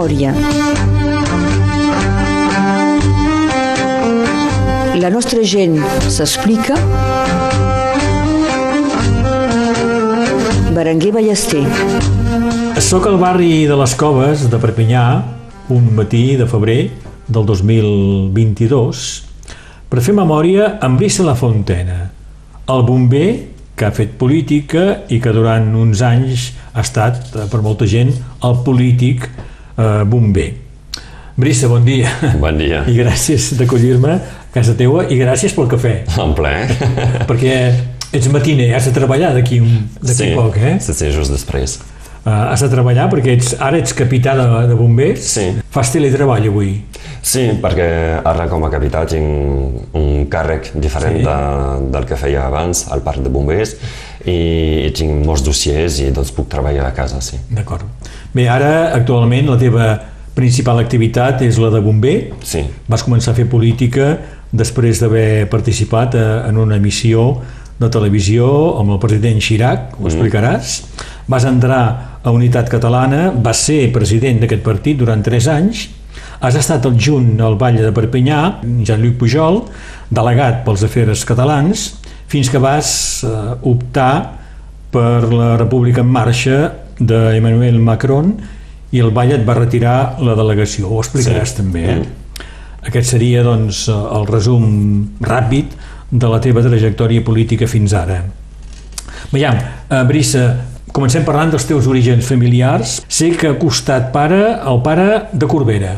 memòria. La nostra gent s'explica. Berenguer Ballester. Soc al barri de les Coves de Perpinyà, un matí de febrer del 2022, per fer memòria amb Brissa La Fontena, el bomber que ha fet política i que durant uns anys ha estat, per molta gent, el polític eh, bomber. Brissa, bon dia. Bon dia. I gràcies d'acollir-me a casa teua i gràcies pel cafè. En ple. Perquè ets matiner, has de treballar d'aquí sí, poc, eh? Sí, sí, just després. Uh, has de treballar perquè ets, ara ets capità de, de bombers. Sí. Fas teletreball avui. Sí, perquè ara com a capità tinc un càrrec diferent sí. de, del que feia abans al parc de bombers i, i tinc molts dossiers i doncs puc treballar a casa, sí. D'acord. Bé, ara actualment la teva principal activitat és la de bomber. Sí. Vas començar a fer política després d'haver participat a, en una emissió de televisió amb el president Chirac, ho mm. explicaràs. Vas entrar a Unitat Catalana, vas ser president d'aquest partit durant 3 anys, has estat el junt al Vall de Perpinyà, Jean-Luc Pujol, delegat pels afers catalans, fins que vas eh, optar per la República en Marxa d'Emmanuel Macron i el Vall et va retirar la delegació. Ho explicaràs sí. també, eh? Mm. Aquest seria, doncs, el resum ràpid de la teva trajectòria política fins ara. Veiem, eh, Brissa, comencem parlant dels teus orígens familiars. Sé que ha costat pare, el pare de Corbera.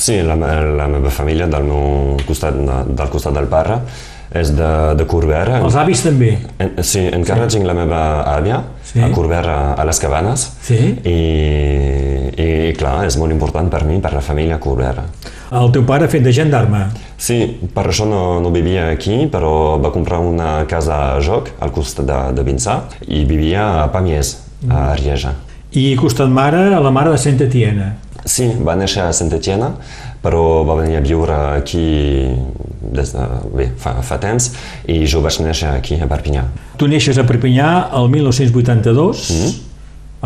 Sí, la, la meva família del meu costat, del costat del pare és de, de Corbera. Els avis també? En, sí, encara sí. tinc la meva àvia sí. a Corbera, a les Cabanes. Sí. I, I, clar, és molt important per mi, per la família Corbera. El teu pare ha fet de gendarme? Sí, per això no, no vivia aquí, però va comprar una casa a Joc, al costat de, de Vinçà, i vivia a Pamiers, a Rieja. I costat mare, a la mare de Saint Etienne? Sí, va néixer a Saint Etienne, però va venir a viure aquí des de, bé, fa, fa temps i jo vaig néixer aquí a Perpinyà. Tu neixes a Perpinyà el 1982, mm -hmm.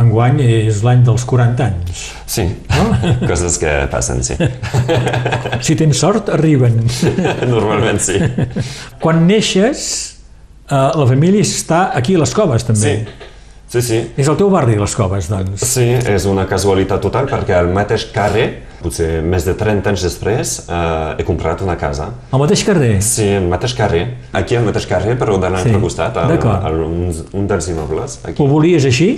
enguany és l'any dels 40 anys. Sí, no? coses que passen, sí. si tens sort, arriben. Normalment sí. Quan neixes, eh, la família està aquí a les coves també. Sí. Sí, sí. És el teu barri, les coves, doncs. Sí, és una casualitat total perquè al mateix carrer, potser més de 30 anys després, eh, he comprat una casa. Al mateix carrer? Sí, al mateix carrer. Aquí al mateix carrer, però de l'altre sí. costat, al, al, un, un dels immobles. Aquí. Ho volies així?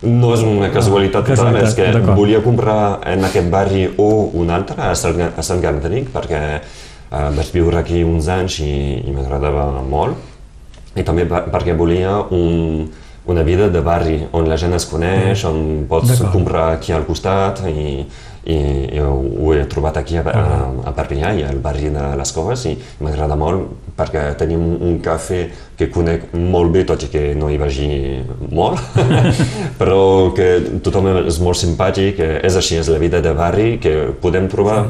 No és una casualitat ah, total, és que volia comprar en aquest barri o un altre, a Sant, Gardenic, perquè eh, vaig viure aquí uns anys i, i m'agradava molt. I també perquè volia un, una vida de barri, on la gent es coneix, on pots comprar aquí al costat i, i, i ho he trobat aquí a, a, a Perpinyà i al barri de les Coves i m'agrada molt perquè tenim un cafè que conec molt bé, tot i que no hi vagi molt, però que tothom és molt simpàtic, és així, és la vida de barri, que podem trobar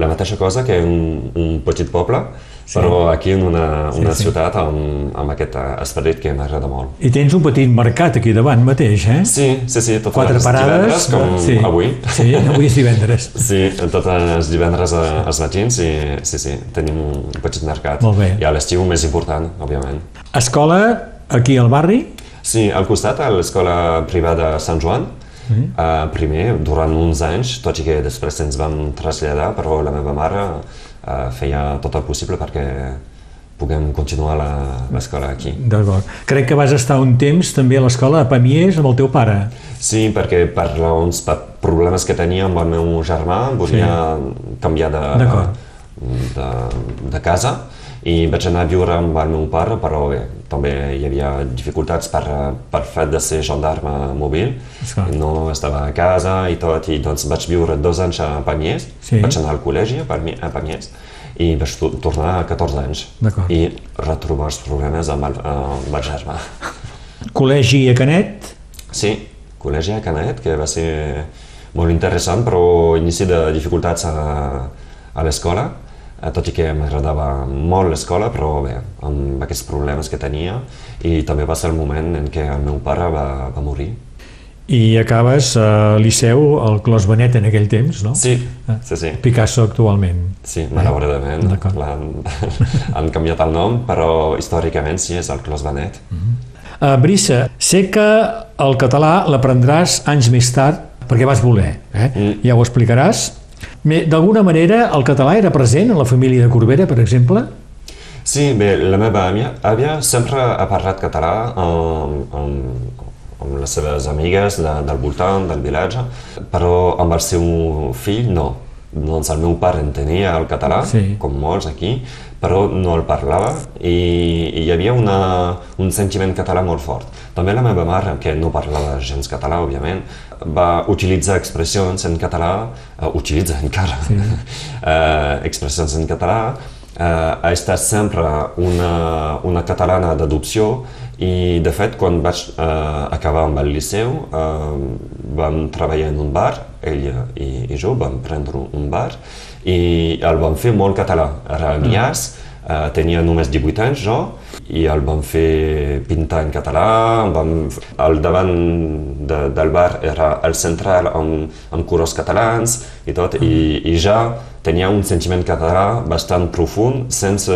la mateixa cosa que un, un petit poble, Sí. Però aquí en una, una sí, sí. ciutat amb, amb aquest esperit que m'agrada molt. I tens un petit mercat aquí davant mateix, eh? Sí, sí, sí, totes Quatre les parades, divendres, com sí. avui. Sí, avui és divendres. sí, totes les divendres als matins i sí, sí, tenim un petit mercat. Molt bé. I a l'estiu més important, òbviament. Escola aquí al barri? Sí, al costat, a l'escola privada Sant Joan, Mm. Uh, primer, durant uns anys, tot i que després ens vam traslladar, però la meva mare feia tot el possible perquè puguem continuar l'escola aquí. D'acord. Crec que vas estar un temps també a l'escola a Pamies amb el teu pare. Sí, perquè per raons, per problemes que tenia amb el meu germà, volia sí. canviar de, de, de casa i vaig anar a viure amb el meu pare, però bé, també hi havia dificultats per, per fet de ser gendarme mòbil, no estava a casa i tot, i doncs vaig viure dos anys a Pamiers, sí. vaig anar al col·legi a Pamiers, i vaig tornar a 14 anys i retrobar els problemes amb el, amb el germà. Col·legi a Canet? Sí, col·legi a Canet, que va ser molt interessant, però inici de dificultats a, a l'escola, tot i que m'agradava molt l'escola, però bé, amb aquests problemes que tenia, i també va ser el moment en què el meu pare va, va morir. i acabes al Liceu, al Clos Benet en aquell temps, no? Sí, ah. sí, sí. Picasso actualment. Sí, malauradament. Han, han canviat el nom, però històricament sí, és el Clos Benet. Uh -huh. uh, Brissa, sé que el català l'aprendràs anys més tard perquè vas voler, eh? Mm. ja ho explicaràs. D'alguna manera, el català era present en la família de Corbera, per exemple? Sí, bé, la meva àvia, àvia sempre ha parlat català amb, amb, amb les seves amigues de, del voltant, del vilatge, però amb el seu fill no. Doncs el meu pare entenia el català, sí. com molts aquí, però no el parlava i, i hi havia una, un sentiment català molt fort. També la meva mare, que no parlava gens català, òbviament, va utilitzar expressions en català, uh, utilitza encara sí. uh, expressions en català, uh, ha estat sempre una, una catalana d'adopció i, de fet, quan vaig uh, acabar amb el liceu, uh, vam treballar en un bar, ella i, i jo vam prendre un bar, i el vam fer molt català. Era Mias, uh, tenia només 18 anys jo, i el vam fer pintar en català, vam, al davant de, del bar era el central amb, amb colors catalans i tot, i, i ja tenia un sentiment català bastant profund sense,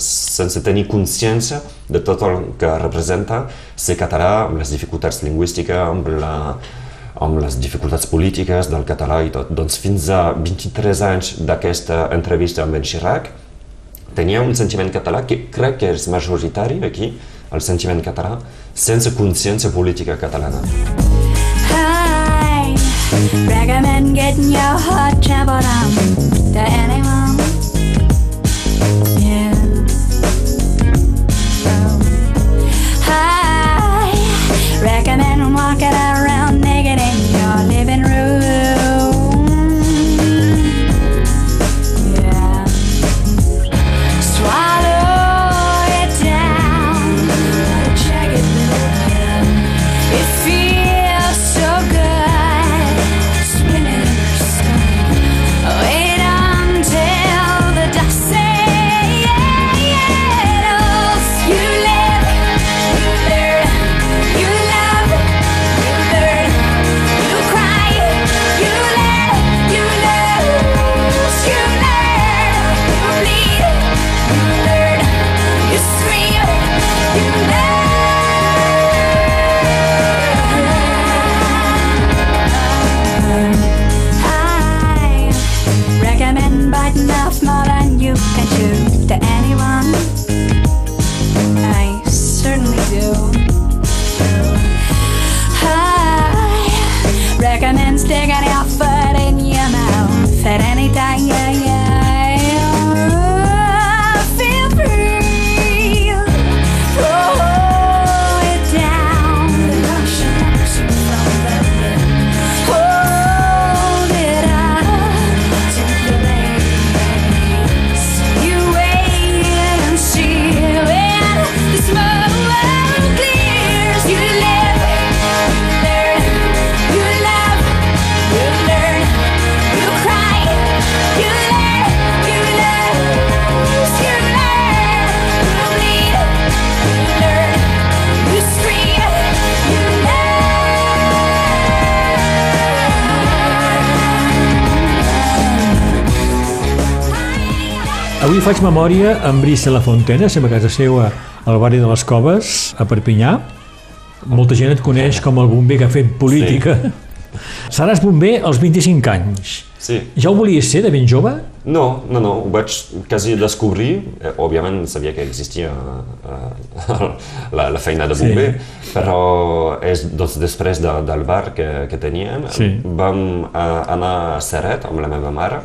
sense tenir consciència de tot el que representa ser català amb les dificultats lingüístiques, amb, la, amb les dificultats polítiques del català i tot. Doncs fins a 23 anys d'aquesta entrevista amb en Chirac tenia un sentiment català que crec que és majoritari aquí, el sentiment català, sense consciència política catalana. Hi, recommend getting your heart traveled on to anyone. Yeah. Um, I recommend walking around naked in your living room. Faig memòria amb Brissa La Fontena, sempre a casa seva al barri de les Coves, a Perpinyà. Molta gent et coneix com el bomber que ha fet política. Sí. Seràs bomber als 25 anys. Sí. Ja ho volies ser de ben jove? No, no, no, ho vaig quasi descobrir. Eh, òbviament sabia que existia eh, la, la feina de bomber, sí. però és doncs, després de, del bar que, que teníem, sí. vam eh, anar a Seret amb la meva mare,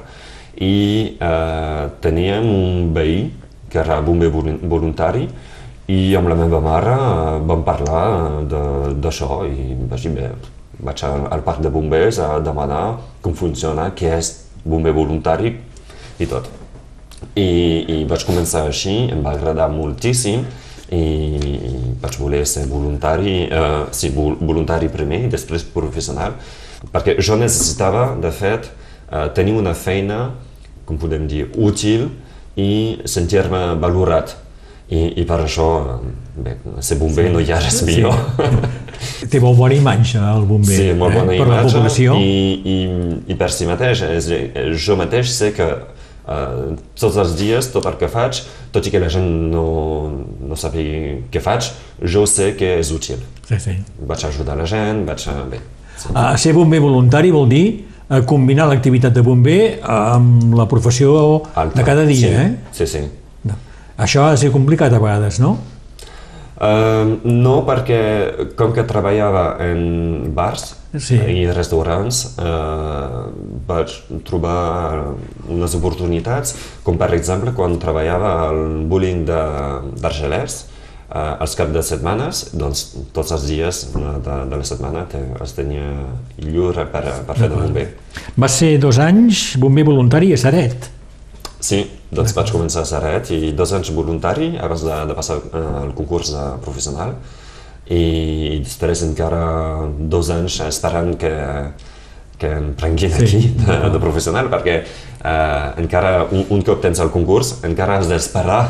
i eh, teníem un veí que era bomber voluntari i amb la meva mare eh, vam parlar d'això i vaig dir, bé, vaig al parc de bombers a demanar com funciona, què és bomber voluntari i tot. I, i vaig començar així, em va agradar moltíssim i vaig voler ser voluntari, eh, sí, voluntari primer i després professional, perquè jo necessitava, de fet, eh, tenir una feina, com podem dir, útil i sentir-me valorat. I, I per això, bé, ser bomber no hi ha res millor. Sí. Té molt bona imatge el bomber sí, molt bona eh? per la població. I, i, i per si mateix, és, jo mateix sé que uh, tots els dies, tot el que faig, tot i que la gent no, no sàpiga què faig, jo sé que és útil. Sí, sí. Vaig ajudar la gent, vaig... Bé, sí. uh, ser bomber voluntari vol dir uh, combinar l'activitat de bomber amb la professió Alta. de cada dia, sí. eh? Sí, sí. No. Això ha de ser complicat a vegades, no? Uh, no, perquè com que treballava en bars sí. i restaurants, uh, vaig trobar unes oportunitats, com per exemple quan treballava al bowling d'Argelers, uh, als caps de setmanes, doncs tots els dies de, de la setmana te, es tenia lliure per, per fer de bomber. Va ser dos anys bomber voluntari a Saret. Sí, doncs vaig començar a Saret i dos anys voluntari abans de, de passar el concurs de professional i després encara dos anys esperant que, que em prenguin sí. aquí de, de professional perquè eh, encara un, un cop tens el concurs encara has d'esperar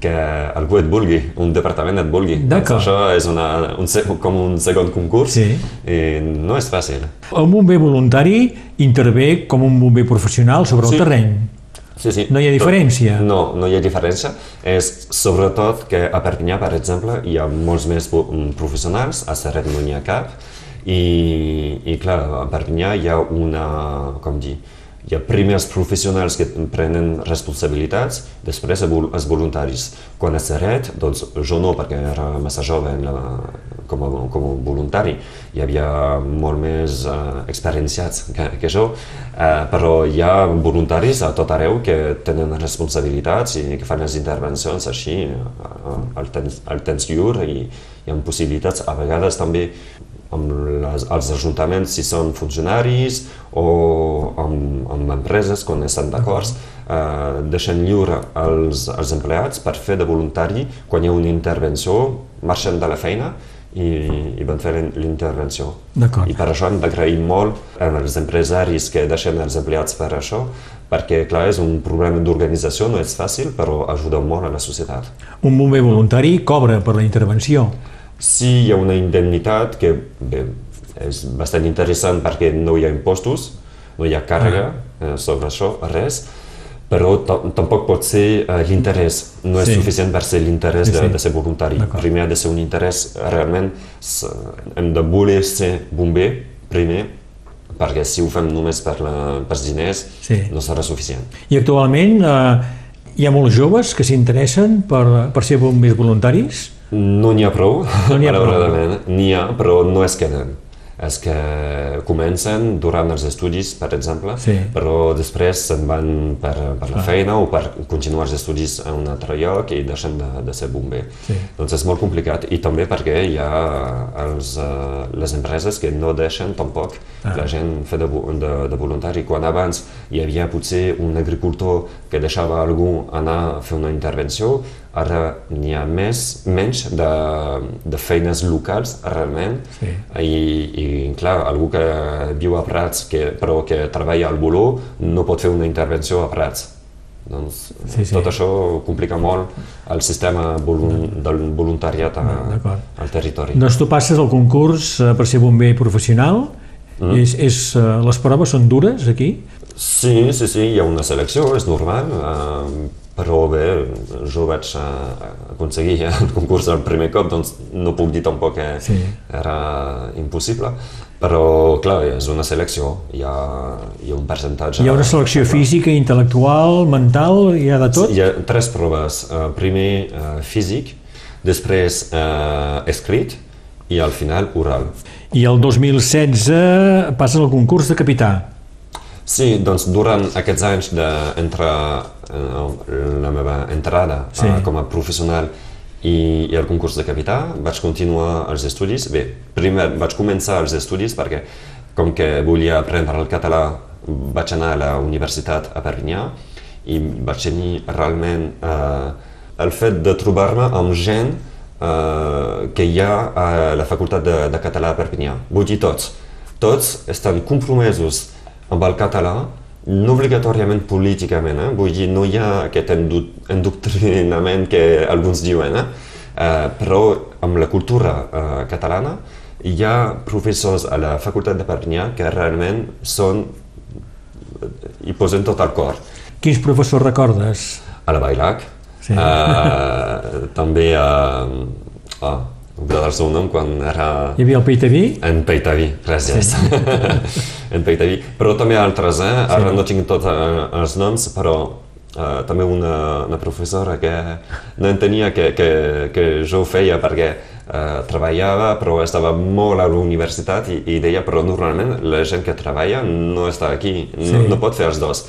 que algú et vulgui, un departament et vulgui. Això és una, un, com un segon concurs sí. i no és fàcil. El bomber voluntari intervé com un bomber professional sobre el sí. terreny. Sí, sí. No hi ha diferència? No, no hi ha diferència. És sobretot que a Perpinyà, per exemple, hi ha molts més professionals, a Serret no n'hi ha cap, i, i clar, a Perpinyà hi ha una, com dir, hi ha primer els professionals que prenen responsabilitats, després els voluntaris. Quan a Seret, doncs jo no, perquè era massa jove com a, com a voluntari, hi havia molt més uh, experienciats que, que jo, uh, però hi ha voluntaris a tot arreu que tenen responsabilitats i que fan les intervencions així, uh, al, temps, al temps lliure i hi ha possibilitats, a vegades també amb les, els ajuntaments si són funcionaris o amb, amb empreses quan estan d'acord, eh, deixen lliure els, els empleats per fer de voluntari quan hi ha una intervenció, marxen de la feina i, i van fer l'intervenció. I per això hem d'agrair molt als empresaris que deixen els empleats per això, perquè, clar, és un problema d'organització, no és fàcil, però ajuda molt a la societat. Un bomber voluntari cobra per la intervenció. Sí, hi ha una indemnitat que bé, és bastant interessant perquè no hi ha impostos, no hi ha càrrega ah. eh, sobre això, res, però tampoc pot ser eh, l'interès, no és sí. suficient per ser l'interès sí, sí. de, de ser voluntari. Primer ha de ser un interès, realment hem de voler ser bomber, primer, perquè si ho fem només per la, pels diners sí. no serà suficient. I actualment eh, hi ha molts joves que s'interessen per, per ser bombers voluntaris? No n'hi ha prou, no ha malauradament. N'hi ha, però no es queden és que comencen durant els estudis, per exemple, sí. però després se'n van per, per la feina o per continuar els estudis a un altre lloc i deixen de, de ser bomber. Sí. Doncs és molt complicat i també perquè hi ha els, uh, les empreses que no deixen tampoc ah. la gent fer de, de, de voluntari. Quan abans hi havia potser un agricultor que deixava algú anar a fer una intervenció, ara n'hi ha més, menys de, de feines locals realment sí. I, i clar, algú que viu a Prats que, però que treballa al Boló no pot fer una intervenció a Prats doncs sí, sí. tot això complica molt el sistema volun del voluntariat a, al territori. Doncs tu passes el concurs eh, per ser bomber professional, mm. és, és, eh, les proves són dures aquí? Sí, sí, sí, hi ha una selecció, és normal. Uh, però bé, jo vaig aconseguir el concurs el primer cop, doncs no puc dir tampoc que sí. era impossible, però clar, és una selecció, hi ha, hi ha un percentatge... Hi ha una selecció física, intel·lectual, mental, hi ha de tot? Hi ha tres proves, uh, primer uh, físic, després uh, escrit i al final oral. I el 2016 passa el concurs de capità. Sí, doncs durant aquests anys d'entrar eh, la meva entrada sí. eh, com a professional i, i el concurs de capità vaig continuar els estudis. Bé, primer vaig començar els estudis perquè com que volia aprendre el català vaig anar a la universitat a Perpinyà i vaig tenir realment eh, el fet de trobar-me amb gent eh, que hi ha a la facultat de, de català a Perpinyà. Vull dir tots. Tots estan compromesos amb el català, no obligatòriament políticament, eh? vull dir, no hi ha aquest endoctrinament que alguns diuen, eh? Uh, però amb la cultura uh, catalana hi ha professors a la facultat de Perpinyà que realment són hi posen tot el cor. Quins professors recordes? A la Bailac, sí. uh, també a... Uh, oh, oblidar el seu nom quan era... Hi havia el Peitaví? En Peitaví, gràcies. Sí. en Peitaví. Però també altres, eh? Sí. Ara no tinc tots uh, els noms, però uh, també una, una professora que no entenia que, que, que jo ho feia perquè uh, treballava però estava molt a la universitat i, i deia però normalment la gent que treballa no està aquí, sí. no, no pot fer els dos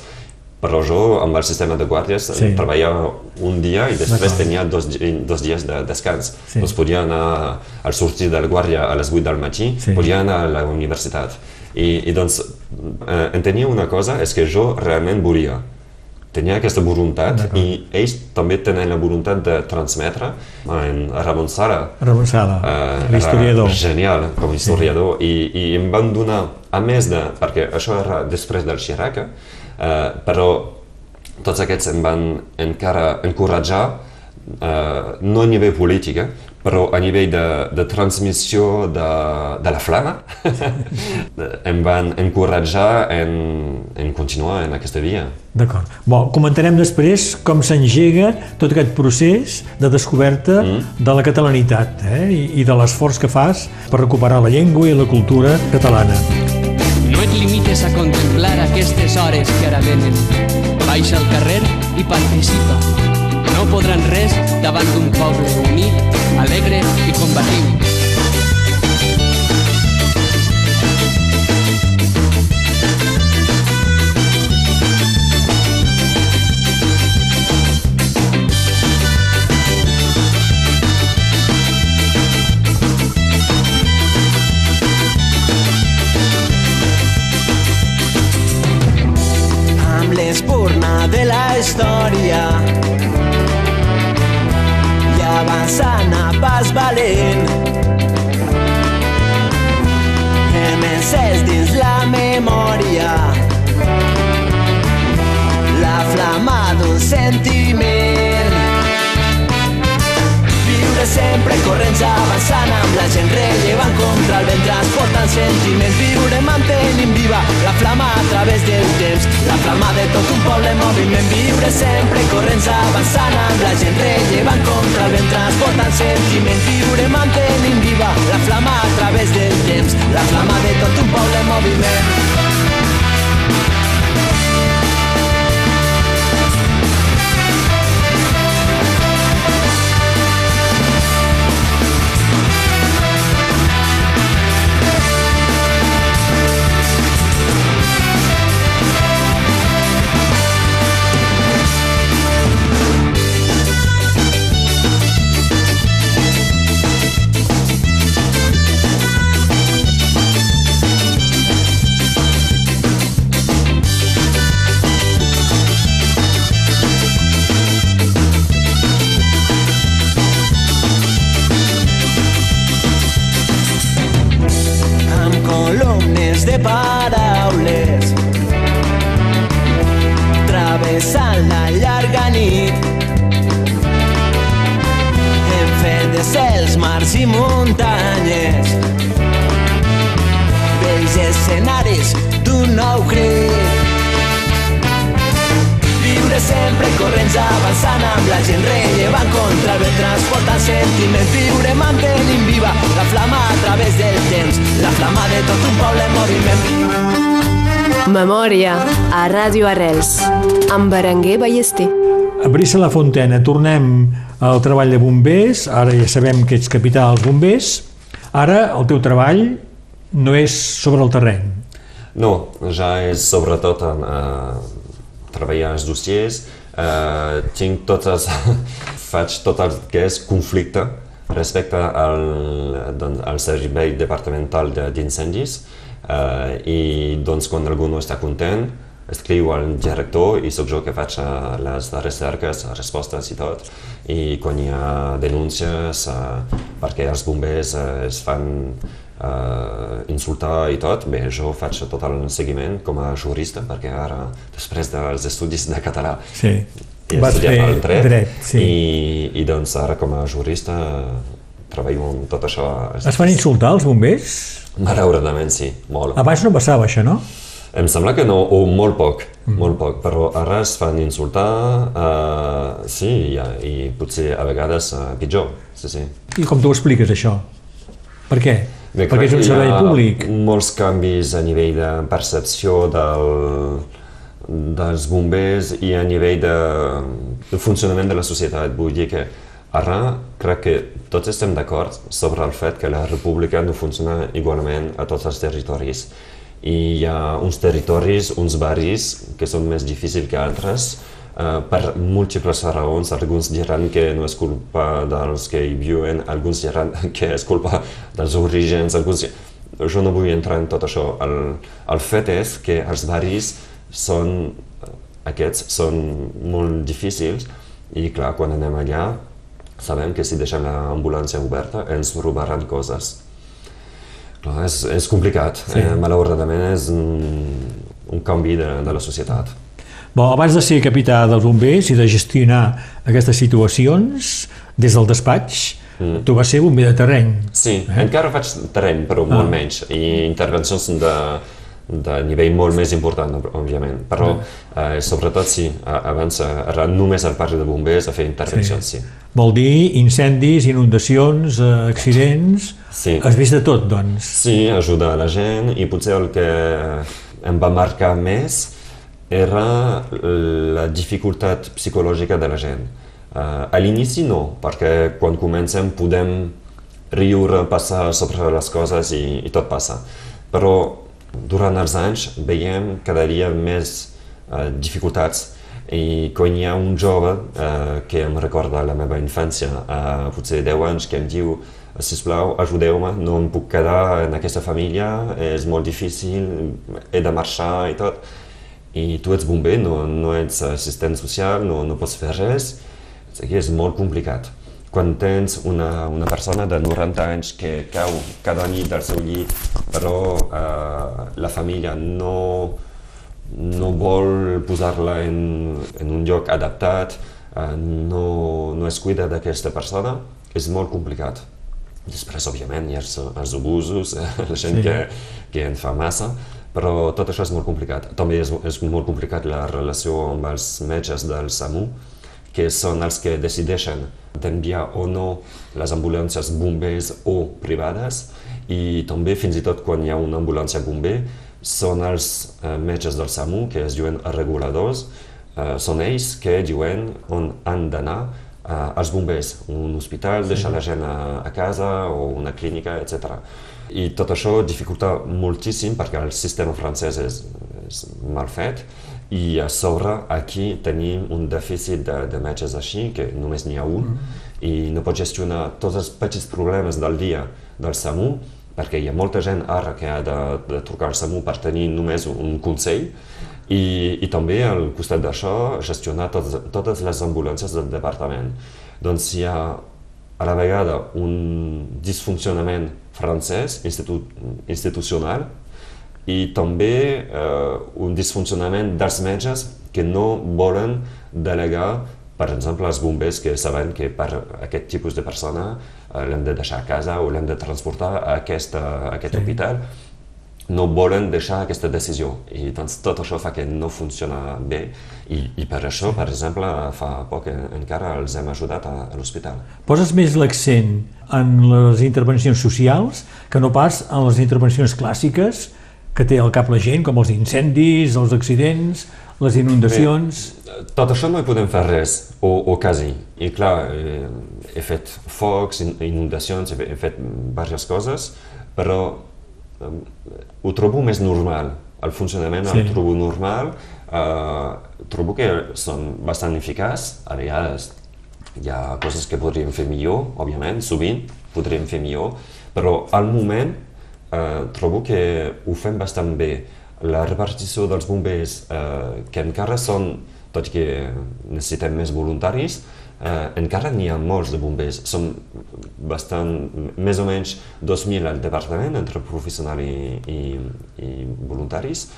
però jo amb el sistema de guàrdies sí. treballava un dia i després tenia dos, dos dies de descans. Sí. Doncs podia anar al sortir del guàrdia a les 8 del matí, sí. podia anar a la universitat. I, i doncs eh, entenia una cosa, és que jo realment volia tenia aquesta voluntat i ells també tenen la voluntat de transmetre en Ramon Sara. Ramon Sara, eh, l'historiador. Genial, com a historiador. Sí. I, I em van donar, a més de... perquè això era després del Chirac, eh, però tots aquests em van encara encoratjar, eh, no a nivell polític, eh, però a nivell de, de transmissió de, de la flama em van encoratjar en, en continuar en aquesta via. D'acord. Bon, comentarem després com s'engega tot aquest procés de descoberta mm. de la catalanitat eh? I, i de l'esforç que fas per recuperar la llengua i la cultura catalana. Et limites a contemplar aquestes hores que ara venen. Baixa al carrer i participa no podran res davant d'un poble unit, alegre i combatiu. Brissa la Fontena, tornem al treball de bombers, ara ja sabem que ets capità dels bombers, ara el teu treball no és sobre el terreny. No, ja és sobretot en, uh, treballar els dossiers, uh, tinc totes, faig tot el que és conflicte respecte al, doncs, al servei departamental d'incendis, Uh, I doncs quan algú no està content, escriu al director i sóc jo que faig uh, les recerques, respostes i tot. I quan hi ha denúncies uh, perquè els bombers uh, es fan uh, insultar i tot, bé, jo faig tot el seguiment com a jurista, perquè ara, després dels estudis de català, sí. he Vas estudiat el dret, dret sí. i, i doncs ara com a jurista treballo amb tot això. Es fan insultar els bombers? Malauradament sí, molt. Abans no passava això, no? Em sembla que no, o molt poc, mm. molt poc, però ara es fan insultar, uh, sí, i, i potser a vegades uh, pitjor, sí, sí. I com tu ho expliques, això? Per què? Bé, Perquè és un servei públic. molts canvis a nivell de percepció del, dels bombers i a nivell de, de funcionament de la societat. Vull dir que ara crec que tots estem d'acord sobre el fet que la república no funciona igualment a tots els territoris i hi ha uns territoris, uns barris que són més difícils que altres uh, per múltiples raons. Alguns diran que no és culpa dels que hi viuen, alguns diran que és culpa dels orígens, alguns... Jo no vull entrar en tot això. El, el fet és que els barris són, aquests són molt difícils i clar, quan anem allà sabem que si deixem l'ambulància oberta ens robaran coses Clar, és, és complicat, sí. eh, malauradament és un, un canvi de, de la societat. Bon, abans de ser capità dels bombers i de gestionar aquestes situacions des del despatx, mm. tu vas ser bomber de terreny. Sí, eh? encara faig terreny, però ah. molt menys, i intervencions de, de nivell molt més important, òbviament. Però, eh, sobretot, sí, abans era només al parc de bombers a fer intervencions, sí. sí. Vol dir incendis, inundacions, eh, accidents... Sí. Has vist de tot, doncs? Sí, ajudar la gent i potser el que em va marcar més era la dificultat psicològica de la gent. Uh, a l'inici no, perquè quan comencem podem riure, passar sobre les coses i, i tot passa. Però durant els anys veiem cada dia més uh, dificultats i quan hi ha un jove uh, que em recorda la meva infància, uh, potser 10 anys, que em diu sisplau, ajudeu-me, no em puc quedar en aquesta família, és molt difícil, he de marxar i tot. I tu ets bomber, no, no ets assistent social, no, no pots fer res, és molt complicat. Quan tens una, una persona de 90 anys que cau cada nit del seu llit, però eh, la família no, no vol posar-la en, en un lloc adaptat, eh, no, no es cuida d'aquesta persona, és molt complicat. Després, òbviament, hi ha els, els abusos, la gent sí. que, que en fa massa, però tot això és molt complicat. També és, és molt complicat la relació amb els metges del SAMU, que són els que decideixen d'enviar o no les ambulàncies bombers o privades i també fins i tot quan hi ha una ambulància bomber són els eh, metges del SAMU que es diuen reguladors, eh, són ells que diuen on han d'anar uh, els bombers, un hospital, sí. deixar la gent a, a casa o una clínica, etc. I tot això dificulta moltíssim perquè el sistema francès és, és mal fet i a sobre aquí tenim un dèficit de, de metges així, que només n'hi ha un, mm. i no pot gestionar tots els petits problemes del dia del SAMU, perquè hi ha molta gent ara que ha de, de trucar al SAMU per tenir només un consell, i, i també al costat d'això gestionar totes, totes les ambulàncies del departament. Doncs hi ha a la vegada un disfuncionament francès institu institucional i també eh, un disfuncionament dels metges que no volen delegar per exemple, els bombers que saben que per aquest tipus de persona eh, l'hem de deixar a casa o l'hem de transportar a, aquesta, a aquest sí. hospital no volen deixar aquesta decisió i doncs tot això fa que no funciona bé i, i per això, per exemple, fa poc encara els hem ajudat a, a l'hospital. Poses més l'accent en les intervencions socials que no pas en les intervencions clàssiques que té al cap la gent, com els incendis, els accidents, les inundacions... Bé, tot això no hi podem fer res, o, o quasi. I clar, eh, he fet focs, inundacions, he fet diverses coses, però ho trobo més normal. El funcionament sí. el trobo normal, eh, trobo que són bastant eficaç, a vegades hi ha coses que podríem fer millor, òbviament, sovint podríem fer millor, però al moment eh, trobo que ho fem bastant bé. La repartició dels bombers, eh, que encara són, tot i que necessitem més voluntaris, eh, encara n'hi ha molts de bombers, són bastant, més o menys 2.000 al departament, entre professionals i, i, i voluntaris,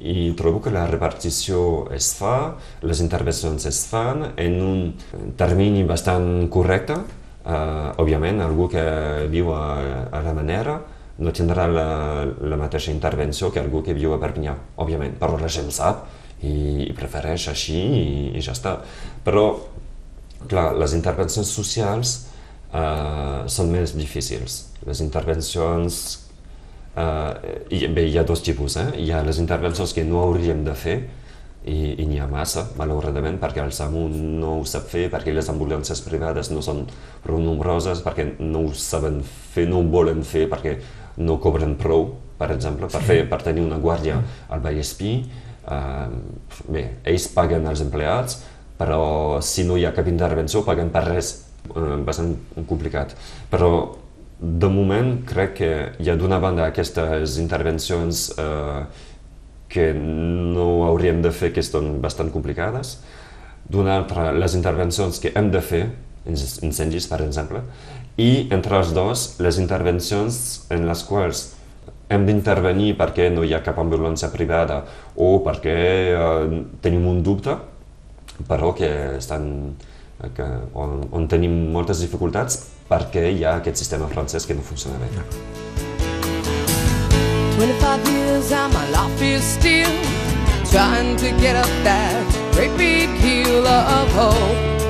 i trobo que la repartició es fa, les intervencions es fan en un termini bastant correcte, Uh, òbviament, algú que viu a, a la Manera no tindrà la, la mateixa intervenció que algú que viu a Perpinyà, òbviament, però la gent sap i, i prefereix així i, i ja està. Però, clar, les intervencions socials uh, són més difícils. Les intervencions... Uh, i, bé, hi ha dos tipus, eh? Hi ha les intervencions que no hauríem de fer, i, i n'hi ha massa, malauradament, perquè el SAMU no ho sap fer, perquè les ambulàncies privades no són prou nombroses, perquè no ho saben fer, no ho volen fer, perquè no cobren prou, per exemple, per, fer, per tenir una guàrdia al Vallespí. Uh, bé, ells paguen els empleats, però si no hi ha cap intervenció paguen per res, uh, bastant complicat. Però de moment crec que hi ha d'una banda aquestes intervencions uh, que no hauríem de fer, que són bastant complicades. D'una altra, les intervencions que hem de fer, incendis per exemple, i entre els dos, les intervencions en les quals hem d'intervenir perquè no hi ha cap ambulància privada o perquè eh, tenim un dubte, però que estan, que, on, on tenim moltes dificultats perquè hi ha aquest sistema francès que no funciona bé. 25 years and my life is still trying to get up that great big hill of hope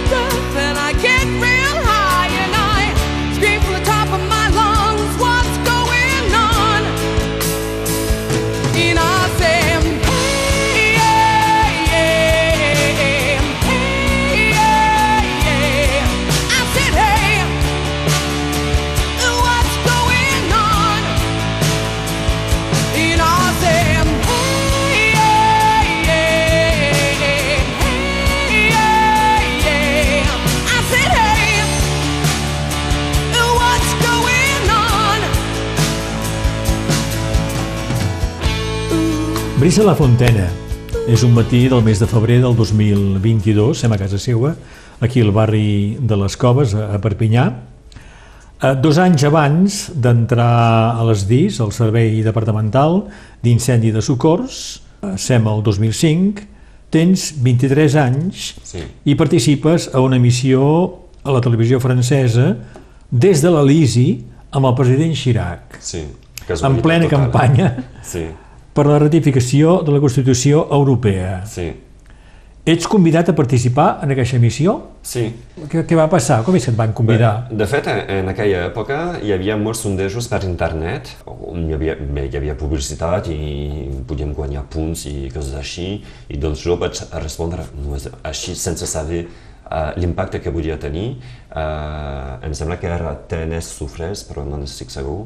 Keep Brisa la Fontena. És un matí del mes de febrer del 2022, sem a casa seva, aquí al barri de les Coves, a Perpinyà. Eh, dos anys abans d'entrar a les DIS, al Servei Departamental d'Incendi de Socors, eh, sem el 2005, tens 23 anys sí. i participes a una missió a la televisió francesa des de l'Elisi amb el president Chirac. Sí, en plena campanya sí per la ratificació de la Constitució Europea. Sí. Ets convidat a participar en aquesta missió? Sí. Què, què va passar? Com és que et van convidar? Bé, de fet, en aquella època hi havia molts sondejos per internet on hi havia, bé, hi havia publicitat i podíem guanyar punts i coses així i doncs jo vaig respondre no és així sense saber uh, l'impacte que podia tenir. Uh, em sembla que era TNS Sofres, però no n'estic segur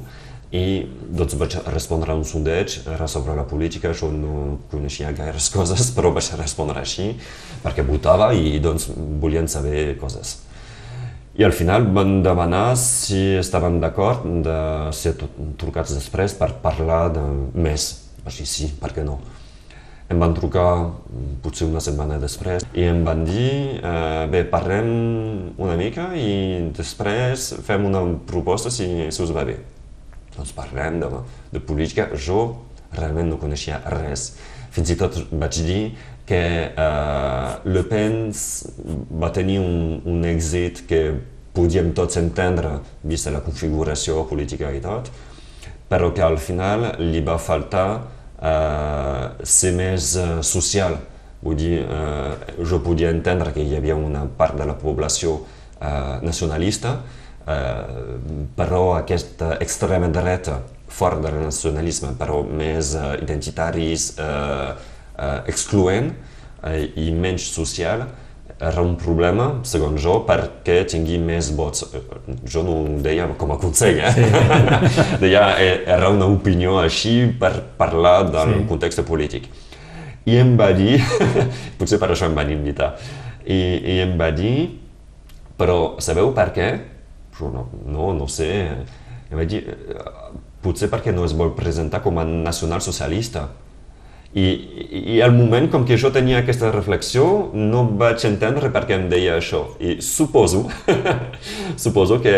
i doncs vaig respondre a un sobre la política, jo no coneixia gaires coses, però vaig respondre així, perquè votava i doncs volien saber coses. I al final van demanar si estaven d'acord de ser trucats després per parlar de més. Així sí, per què no? Em van trucar potser una setmana després i em van dir eh, bé, parlem una mica i després fem una proposta si, si us va bé doncs parlem de, de política, jo realment no coneixia res. Fins i tot vaig dir que uh, Le Pen va tenir un, un èxit que podíem tots entendre, vista la configuració política i tot, però que al final li va faltar uh, ser més uh, social. Vull dir, uh, jo podia entendre que hi havia una part de la població uh, nacionalista, però aquesta extrema dreta fora del nacionalisme, però més uh, identitaris, uh, uh, excloent uh, i menys social, era un problema, segons jo, perquè tingui més vots. Jo no ho deia com a consell, eh? Sí. deia, era una opinió així per parlar del sí. context polític. I em va dir, potser per això em van invitar, i, i em va dir, però sabeu per què? No, no, sé. Em va dir, potser perquè no es vol presentar com a nacional-socialista. I, I al moment, com que jo tenia aquesta reflexió, no vaig entendre per què em deia això. I suposo, suposo que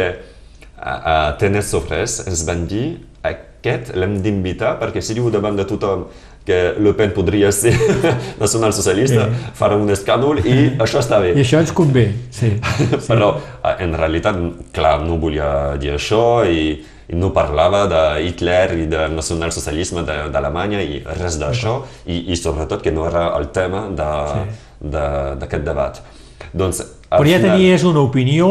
a, a Tenes Sofres ens van dir aquest l'hem d'invitar perquè si diu davant de tothom que Le Pen podria ser nacional-socialista, sí. farà un escàndol i això està bé. I això ens convé, sí. sí. Però en realitat, clar, no volia dir això i i no parlava de Hitler i del nacionalsocialisme d'Alemanya i res d'això, i, i sobretot que no era el tema d'aquest de, de, debat. Doncs, Però ja final... tenies una opinió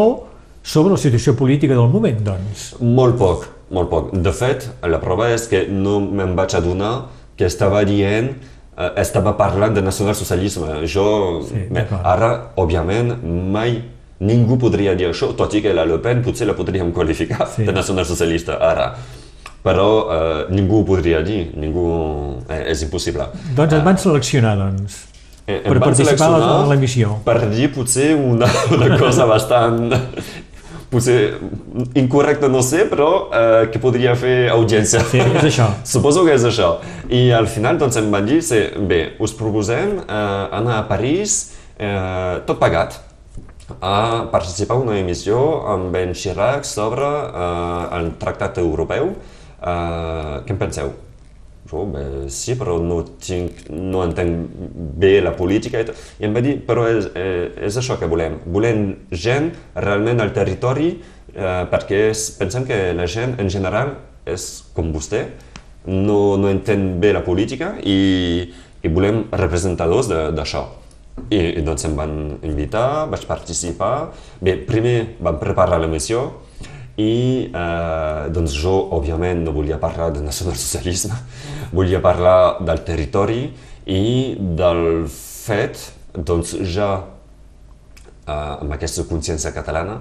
sobre la situació política del moment, doncs? Molt poc, molt poc. De fet, la prova és que no me'n vaig adonar que estava dient eh, estava parlant de nacionalsocialisme. Jo, sí, ara, òbviament, mai ningú podria dir això, tot i que la Le Pen potser la podríem qualificar sí. de nacionalsocialista ara. Però eh, ningú ho podria dir, ningú... Eh, és impossible. Doncs et van seleccionar, doncs, eh, per participar a l'emissió. Per dir potser una, una cosa bastant potser incorrecte no sé, però eh, que podria fer audiència. Sí, és això. Suposo que és això. I al final doncs em van dir, bé, us proposem eh, anar a París eh, tot pagat a participar en una emissió amb en Chirac sobre eh, el tractat europeu. Eh, què en penseu? Jo, bé, sí, però no, no entenc bé la política i, tot. I em va dir, però és, és això que volem. Volem gent realment al territori eh, perquè pensem que la gent en general és com vostè, no, no entén bé la política i, i volem representadors d'això. I, i doncs em van invitar, vaig participar. Bé, primer vam preparar l'emissió i eh, doncs jo, òbviament, no volia parlar de nacionalsocialisme, volia parlar del territori i del fet, doncs ja eh, amb aquesta consciència catalana,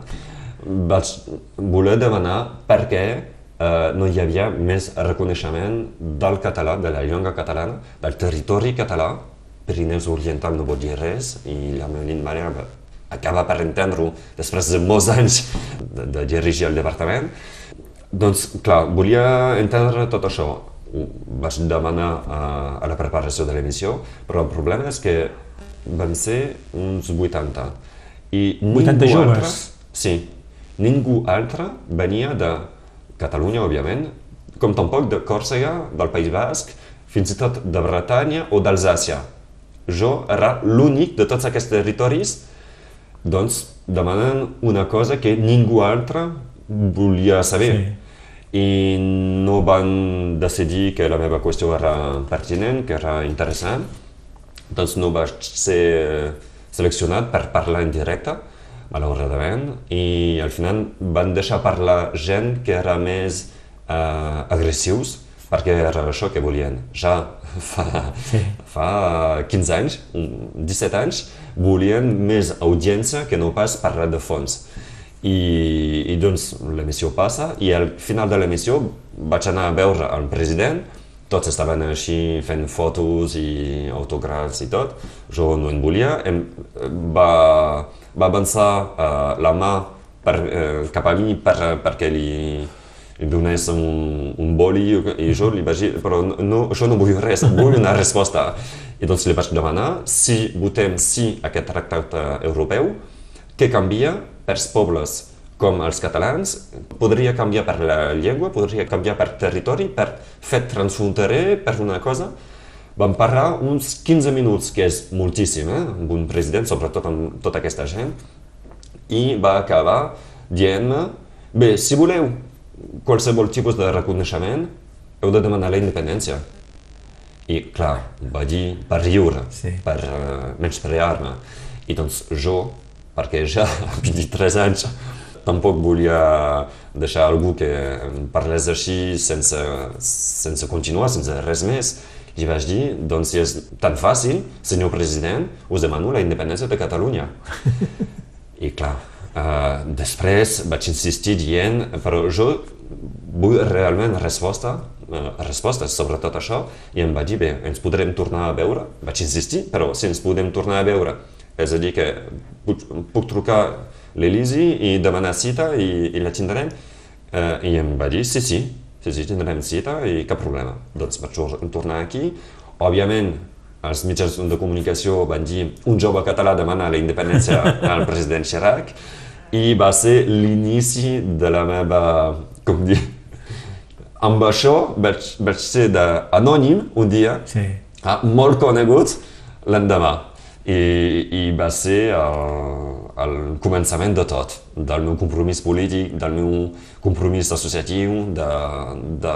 vaig voler demanar per què eh, no hi havia més reconeixement del català, de la llengua catalana, del territori català, Pirineus Oriental no vol dir res i la Melin Maria acaba per entendre-ho després de molts anys de, de dirigir el departament. Doncs, clar, volia entendre tot això. Ho vaig demanar a, a la preparació de l'emissió, però el problema és que van ser uns 80. I 80 joves? Altre, sí. Ningú altre venia de Catalunya, òbviament, com tampoc de Còrsega, del País Basc, fins i tot de Bretanya o d'Alsàcia jo era l'únic de tots aquests territoris doncs demanant una cosa que ningú altre volia saber. Sí. I no van decidir que la meva qüestió era pertinent, que era interessant. Doncs no vaig ser seleccionat per parlar en directe, malauradament, i al final van deixar parlar gent que era més eh, agressius, perquè era això que volien. Ja fa, sí. fa 15 anys, 17 anys, volien més audiència que no pas parlar de fons. I, i doncs l'emissió passa i al final de l'emissió vaig anar a veure el president, tots estaven així fent fotos i autògrafs i tot, jo no en volia, em, va, va avançar uh, la mà per, uh, cap a mi per, perquè li, li donés un, un boli i jo li vaig dir, però no, jo no vull res, vull una resposta. I doncs li vaig demanar si votem sí a aquest tractat europeu, què canvia pels pobles com els catalans, podria canviar per la llengua, podria canviar per territori, per fet transfronterer, per una cosa. Vam parlar uns 15 minuts, que és moltíssim, eh? amb un president, sobretot amb tota aquesta gent, i va acabar dient-me, bé, si voleu qualsevol tipus de reconeixement, heu de demanar la independència. I, clar, va dir per riure, sí. per uh, menysprear-me. I doncs jo, perquè ja a 23 anys tampoc volia deixar algú que parlés així sense, sense continuar, sense res més, I vaig dir, doncs si és tan fàcil, senyor president, us demano la independència de Catalunya. I clar, uh, després vaig insistir dient, però jo vull realment resposta, uh, respostes sobre tot això, i em vaig dir, bé, ens podrem tornar a veure? Vaig insistir, però si ens podem tornar a veure, és a dir, que puc, puc trucar l'Elisi i demanar cita i, i la tindrem? Uh, I em va dir, sí, sí, sí, sí, tindrem cita i cap problema. Doncs vaig tornar aquí. Òbviament, els mitjans de comunicació van dir un jove català demana la independència al president Chirac i va ser l'inici de la meva, com dir, amb això vaig, vaig ser anònim un dia, sí. molt conegut l'endemà. I, I va ser el, el començament de tot, del meu compromís polític, del meu compromís associatiu, de, de,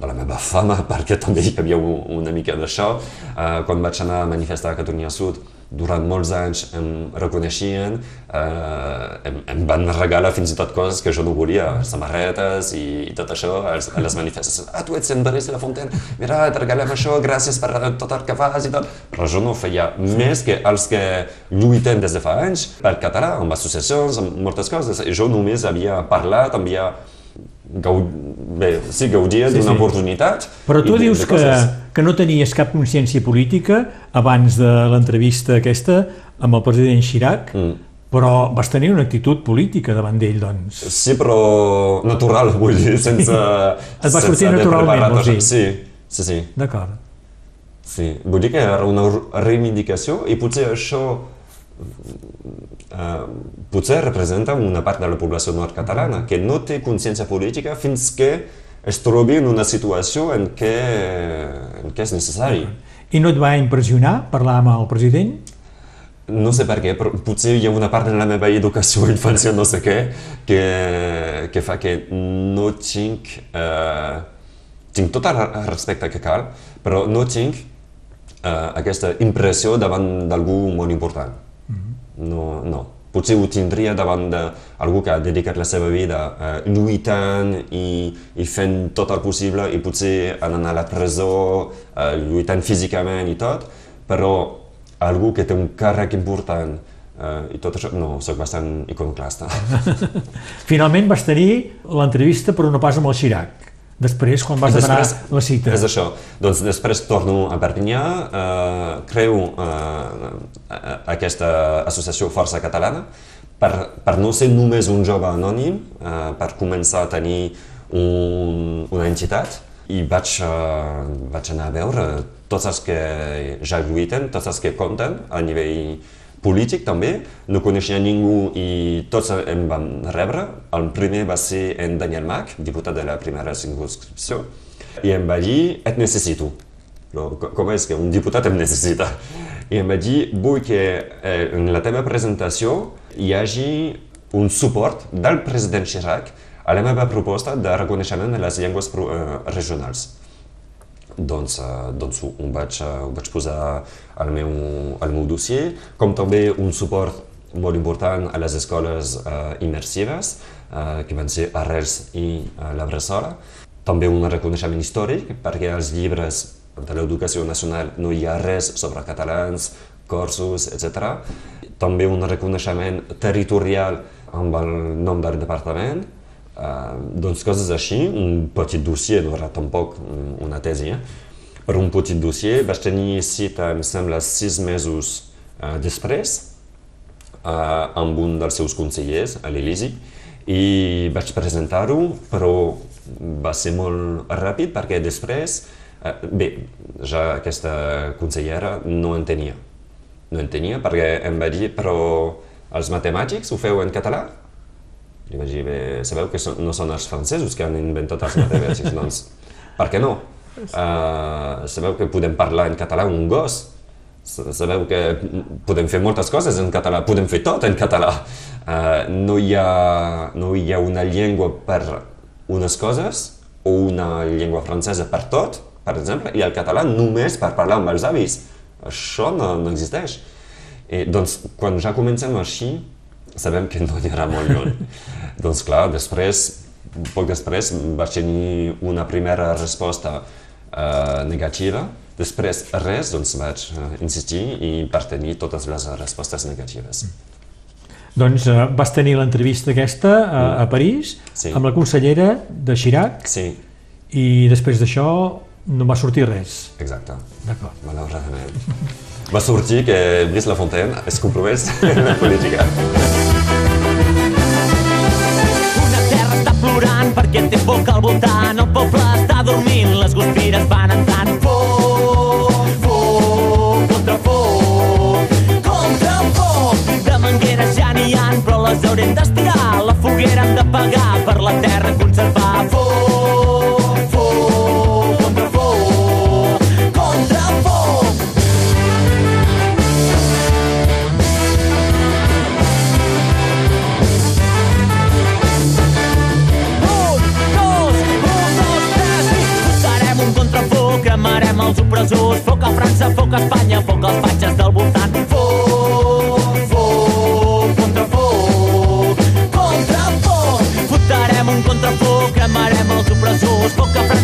de la meva fama, perquè també hi havia una mica d'això. Uh, quan vaig anar a manifestar a Catalunya Sud, durant molts anys em reconeixien, eh, em, em van regalar fins i tot coses que jo no volia, samarretes i, i tot això, als, a les manifestacions. Ah, tu ets en Boris La Fontaine, mira, et regalem això, gràcies per tot el que fas i tot. Però jo no feia més que els que lluiten des de fa anys pel català, amb associacions, amb moltes coses. I jo només havia parlat, havia gaud... Bé, sí, gaudia sí, d'una sí. oportunitat. Però tu dius que, que no tenies cap consciència política abans de l'entrevista aquesta amb el president Chirac, mm. però vas tenir una actitud política davant d'ell, doncs. Sí, però natural, vull dir, sense... Et va sortir naturalment, vols dir? Sí, sí, sí. D'acord. Sí, vull dir que era una reivindicació i potser això Uh, potser representa una part de la població nord-catalana que no té consciència política fins que es trobi en una situació en què, en què és necessari. I no et va impressionar parlar amb el president? No sé per què, però potser hi ha una part de la meva educació, infància, no sé què, que, que fa que no tinc... Eh, tinc tot el respecte que cal, però no tinc eh, aquesta impressió davant d'algú molt important. Mm -hmm. No, no potser ho tindria davant d'algú que ha dedicat la seva vida eh, lluitant i, i fent tot el possible i potser anant a la presó, eh, lluitant físicament i tot, però algú que té un càrrec important eh, i tot això, no, sóc bastant iconoclasta. Finalment vas tenir l'entrevista però no pas amb el Xirac. Després, quan vas després, demanar la cita? És això. Doncs després torno a Perpinyà, eh, creu eh, aquesta associació Força Catalana per, per no ser només un jove anònim, eh, per començar a tenir un, una entitat i vaig, uh, vaig anar a veure tots els que ja lluiten, tots els que compten a nivell polític també, no coneixia ningú i tots em van rebre. El primer va ser en Daniel Mac, diputat de la primera circunscripció, i em va dir, et necessito. No, com és que un diputat em necessita? I em va dir, vull que eh, en la teva presentació hi hagi un suport del president Chirac a la meva proposta de reconeixement de les llengües eh, regionals doncs, doncs ho, vaig, ho vaig posar al meu, al meu dossier, com també un suport molt important a les escoles uh, immersives, uh, que van ser Arrels i uh, la Bressola. També un reconeixement històric, perquè als llibres de l'educació nacional no hi ha res sobre catalans, corsos, etc. També un reconeixement territorial amb el nom del departament, doncs coses així, un petit dossier, no era tampoc una tesi, eh? per un petit dossier. Vaig tenir cita, em sembla, sis mesos uh, després, uh, amb un dels seus consellers, a l'Elisi, i vaig presentar-ho, però va ser molt ràpid perquè després, uh, bé, ja aquesta consellera no entenia. No entenia perquè em va dir, però els matemàtics ho feu en català? Li vaig dir, bé, sabeu que no són els francesos que han inventat els matemàtics, doncs per què no? Uh, sabeu que podem parlar en català un gos? Sabeu que podem fer moltes coses en català, podem fer tot en català. Uh, no, hi ha, no hi ha una llengua per unes coses o una llengua francesa per tot, per exemple, i el català només per parlar amb els avis. Això no, no existeix. I, doncs, quan ja comencem així, sabem que no anirà molt lluny. doncs clar, després, poc després, vaig tenir una primera resposta uh, negativa Després, res, doncs vaig uh, insistir i per tenir totes les respostes negatives. Doncs uh, vas tenir l'entrevista aquesta a, mm. a París sí. amb la consellera de Chirac sí. i després d'això no va sortir res. Exacte. D'acord. Malauradament. va sortir que Brice Lafontaine es compromès en la política. plorant perquè té foc al voltant. El poble està dormint, les guspires van entrant. Foc, foc, contra foc, contra foc. De mangueres ja n'hi han, però les haurem d'estirar. La foguera hem de pagar per la terra conservar. Foc, opressors. Foc a França, foc a Espanya, foc als patges del voltant. Foc, foc, contra foc, contra foc. Fotarem un contrafoc, cremarem els opressors. Foc a França,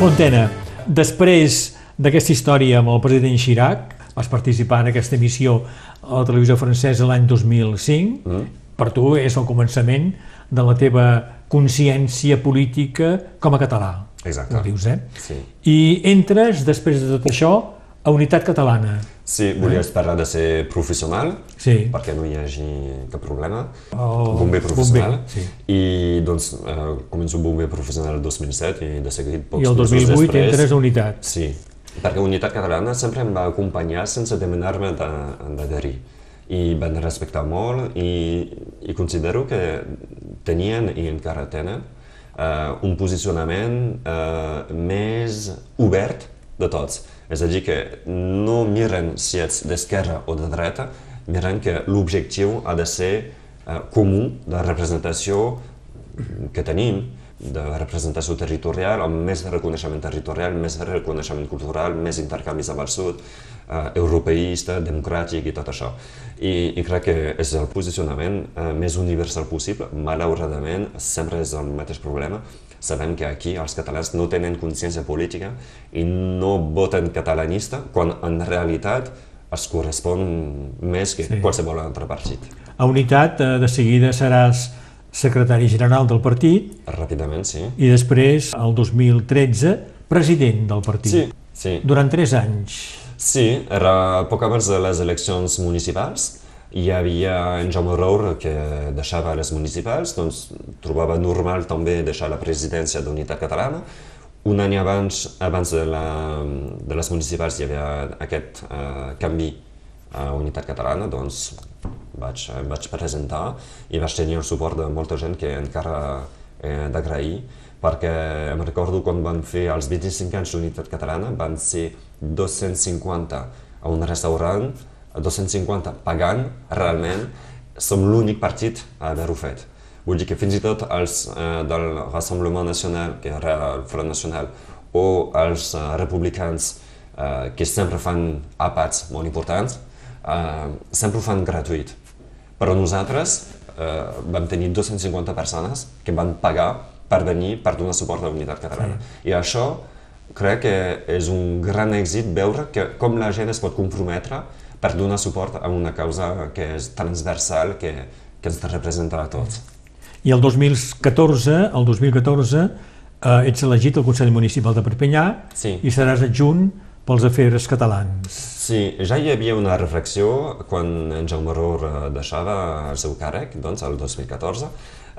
Fontena, després d'aquesta història amb el president Chirac, vas participar en aquesta emissió a la televisió francesa l'any 2005, mm. per tu és el començament de la teva consciència política com a català. Exacte. Ho dius, eh? Sí. I entres, després de tot això, a Unitat Catalana. Sí, volies parlar de ser professional, Sí. perquè no hi hagi cap problema. El bomber professional. bomber, sí. I doncs eh, començo bomber professional el 2007 i de seguit pocs I el mesos 2008 després, entres a Unitat. Sí, perquè Unitat Catalana sempre em va acompanyar sense demanar-me de- d'adherir. I van respectar molt i, i considero que tenien i encara tenen eh, un posicionament eh, més obert de tots. És a dir, que no miren si ets d'esquerra o de dreta, miren que l'objectiu ha de ser eh, comú de representació que tenim de representació territorial, amb més reconeixement territorial, més reconeixement cultural, més intercanvis amb el sud, eh, europeista, democràtic i tot això. I, I crec que és el posicionament eh, més universal possible. Malauradament, sempre és el mateix problema. Sabem que aquí els catalans no tenen consciència política i no voten catalanista, quan en realitat els correspon més que Sí. sí. qualsevol altre partit. A Unitat, eh, de seguida seràs secretari general del partit Ràpidament, sí. i després, el 2013, president del partit. Sí, sí. Durant tres anys. Sí, era poc abans de les eleccions municipals. Hi havia en Jaume Roure que deixava les municipals, doncs trobava normal també deixar la presidència d'Unitat Catalana. Un any abans, abans de, la, de les municipals hi havia aquest eh, canvi a Unitat Catalana, doncs vaig, em vaig presentar i vaig tenir el suport de molta gent que encara he d'agrair, perquè em recordo quan van fer els 25 anys d'Unitat Catalana, van ser 250 a un restaurant, 250 pagant, realment, som l'únic partit a haver-ho fet. Vull dir que fins i tot els eh, del Rassemblement Nacional, que era el Front Nacional, o els eh, republicans, eh, que sempre fan àpats molt importants, eh, sempre ho fan gratuït. Però nosaltres eh, vam tenir 250 persones que van pagar per venir per donar suport a la Unitat Catalana. I això crec que és un gran èxit veure que com la gent es pot comprometre per donar suport a una causa que és transversal, que, que ens representa a tots. I el 2014, el 2014 eh, ets elegit al Consell Municipal de Perpinyà Sí. i seràs adjunt pels afers catalans. Sí, ja hi havia una reflexió quan en Jaume Ror deixava el seu càrrec, doncs, el 2014,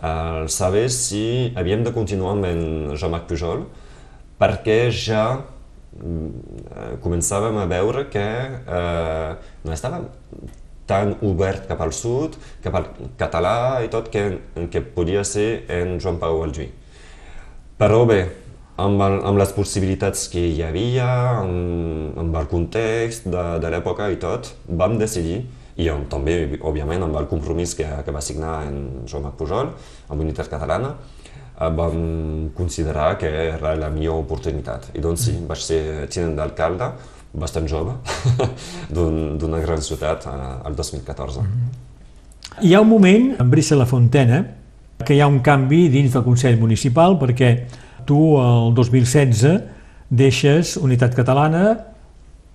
el saber si havíem de continuar amb en Jean-Marc Pujol, perquè ja començàvem a veure que eh, no estava tan obert cap al sud, cap al català i tot, que, que podia ser en Joan Pau Aljuí. Però bé, amb, el, amb les possibilitats que hi havia, amb, amb el context de, de l'època i tot, vam decidir, i amb, també, òbviament, amb el compromís que, que va signar en Joan Pujol, amb Unitat Catalana, eh, vam considerar que era la millor oportunitat. I doncs sí, vaig ser tinent d'alcalde, bastant jove, d'una un, gran ciutat eh, el 2014. Hi ha un moment, en Brissa la Fontena, que hi ha un canvi dins del Consell Municipal perquè tu el 2016 deixes Unitat Catalana,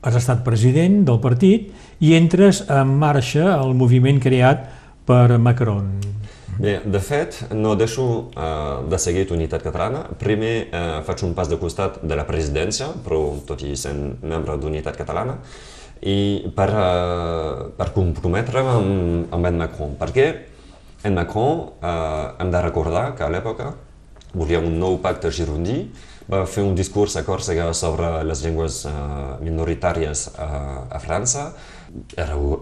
has estat president del partit i entres en marxa el moviment creat per Macron. Bé, de fet, no deixo uh, de seguir Unitat Catalana. Primer uh, faig un pas de costat de la presidència, però tot i sent membre d'Unitat Catalana, i per, uh, per comprometre'm amb, amb en Macron. Perquè en Macron uh, hem de recordar que a l'època volia un nou pacte girondí, va fer un discurs a Còrsega sobre les llengües uh, minoritàries uh, a França,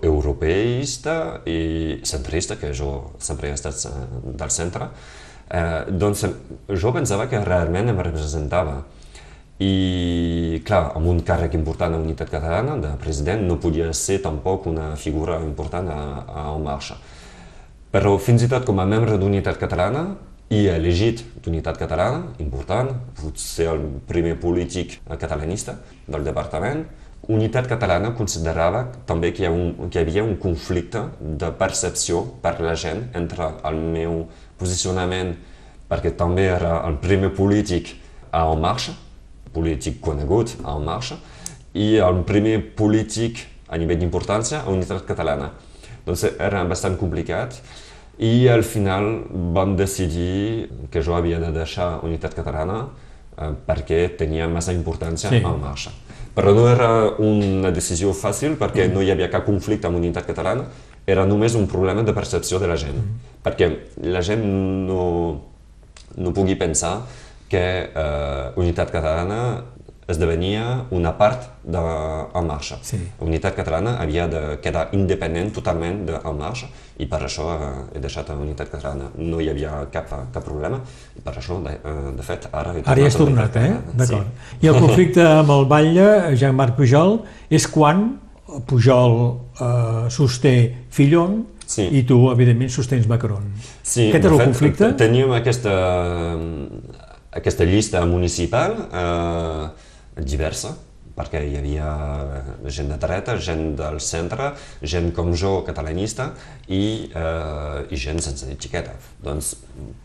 europeista i centrista, que jo sempre he estat eh, del centre, eh, doncs jo pensava que realment em representava. I, clar, amb un càrrec important a Unitat Catalana, de president, no podia ser tampoc una figura important a, a En Marxa. Però fins i tot com a membre d'Unitat Catalana, i elegit d'Unitat Catalana, important, potser el primer polític catalanista del departament, Unitat Catalana considerava també que hi, un, que hi havia un conflicte de percepció per la gent entre el meu posicionament, perquè també era el primer polític a En Marxa, polític conegut a En Marxa, i el primer polític a nivell d'importància a Unitat Catalana. Doncs era bastant complicat i al final vam decidir que jo havia de deixar Unitat Catalana eh, perquè tenia massa importància sí. a En Marxa. Però no era una decisió fàcil perquè no hi havia cap conflicte amb Unitat Catalana, era només un problema de percepció de la gent. Perquè la gent no, no pugui pensar que eh, Unitat Catalana esdevenia una part de En Marxa. Sí. Unitat Catalana havia de quedar independent totalment de En Marxa i per això eh, he deixat la Unitat Catalana. No hi havia cap, cap problema i per això, de, eh, de fet, ara he. Ara hi has tornat, eh? D'acord. Sí. I el conflicte amb el Batlle, Jean-Marc Pujol, és quan Pujol eh, sosté Fillon sí. i tu, evidentment, sostens Macron. Sí, Aquest és el fet, conflicte? Teníem aquesta, aquesta llista municipal eh, diversa, perquè hi havia gent de dreta, gent del centre, gent com jo, catalanista, i, eh, i gent sense etiqueta. Doncs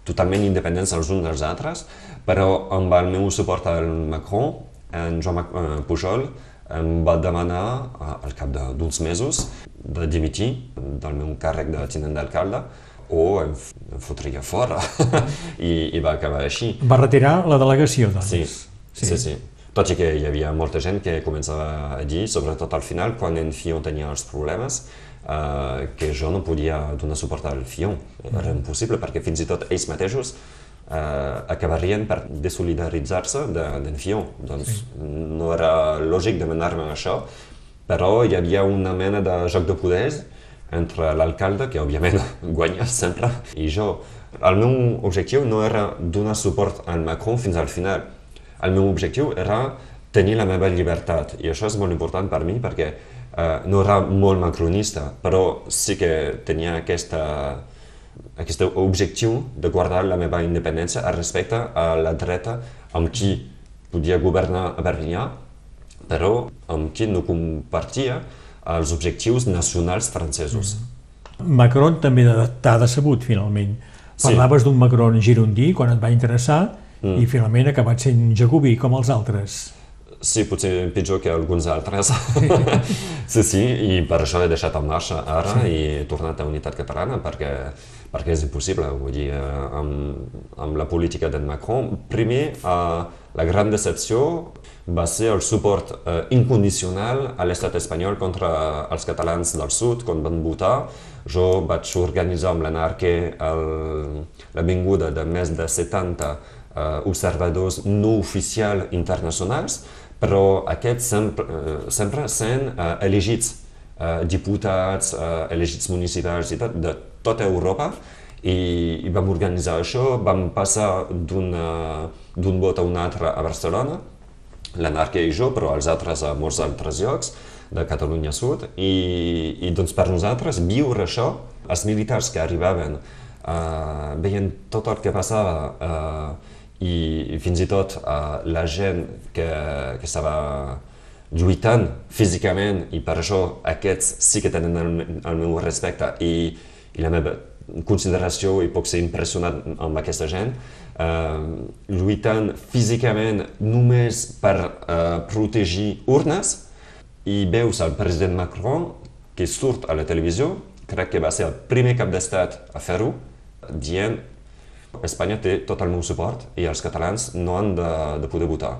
totalment independents els uns dels altres, però amb el meu suport al Macron, en Joan eh, Pujol em va demanar, eh, al cap d'uns mesos, de dimitir del meu càrrec de tinent d'alcalde, o em, em fotria fora, I, i va acabar així. Va retirar la delegació, doncs? Sí, sí, sí. sí. Tot i que hi havia molta gent que començava a dir, sobretot al final, quan en Fion tenia els problemes, eh, que jo no podia donar suport al Fion. Era impossible, perquè fins i tot ells mateixos eh, acabarien per desolidaritzar-se d'en de, Fion. Doncs sí. no era lògic demanar-me això, però hi havia una mena de joc de poders entre l'alcalde, que òbviament guanya sempre, i jo. El meu objectiu no era donar suport al Macron fins al final, el meu objectiu era tenir la meva llibertat i això és molt important per mi perquè eh, no era molt macronista, però sí que tenia aquesta, aquest objectiu de guardar la meva independència respecte a la dreta amb qui podia governar a Berlín, però amb qui no compartia els objectius nacionals francesos. Mm. Macron també t'ha decebut, finalment. Parlaves sí. d'un Macron girondí quan et va interessar, mm. i finalment ha acabat sent jacobí com els altres. Sí, potser pitjor que alguns altres. sí, sí, i per això he deixat en marxa ara sí. i he tornat a Unitat Catalana, perquè perquè és impossible, vull dir, eh, amb, amb la política d'en Macron. Primer, eh, la gran decepció va ser el suport eh, incondicional a l'estat espanyol contra els catalans del sud quan van votar. Jo vaig organitzar amb l'Anarque la vinguda de més de 70 eh, observadors no oficials internacionals, però aquests sempre, eh, sempre sent eh, elegits eh, diputats, eh, elegits municipals i tot, de tota Europa. I, i vam organitzar això, vam passar d'un vot a un altre a Barcelona, l'anarquia i jo, però els altres a molts altres llocs de Catalunya Sud, i, i doncs per nosaltres viure això, els militars que arribaven eh, veien tot el que passava eh, i, fins i tot eh, la gent que, que estava lluitant físicament i per això aquests sí que tenen el, el meu respecte i, i la meva consideració i puc ser impressionat amb aquesta gent, eh, lluitant físicament només per eh, protegir urnes. I veus el president Macron que surt a la televisió, crec que va ser el primer cap d'estat a fer-ho, dient Espanya té tot el meu suport i els catalans no han de, de poder votar.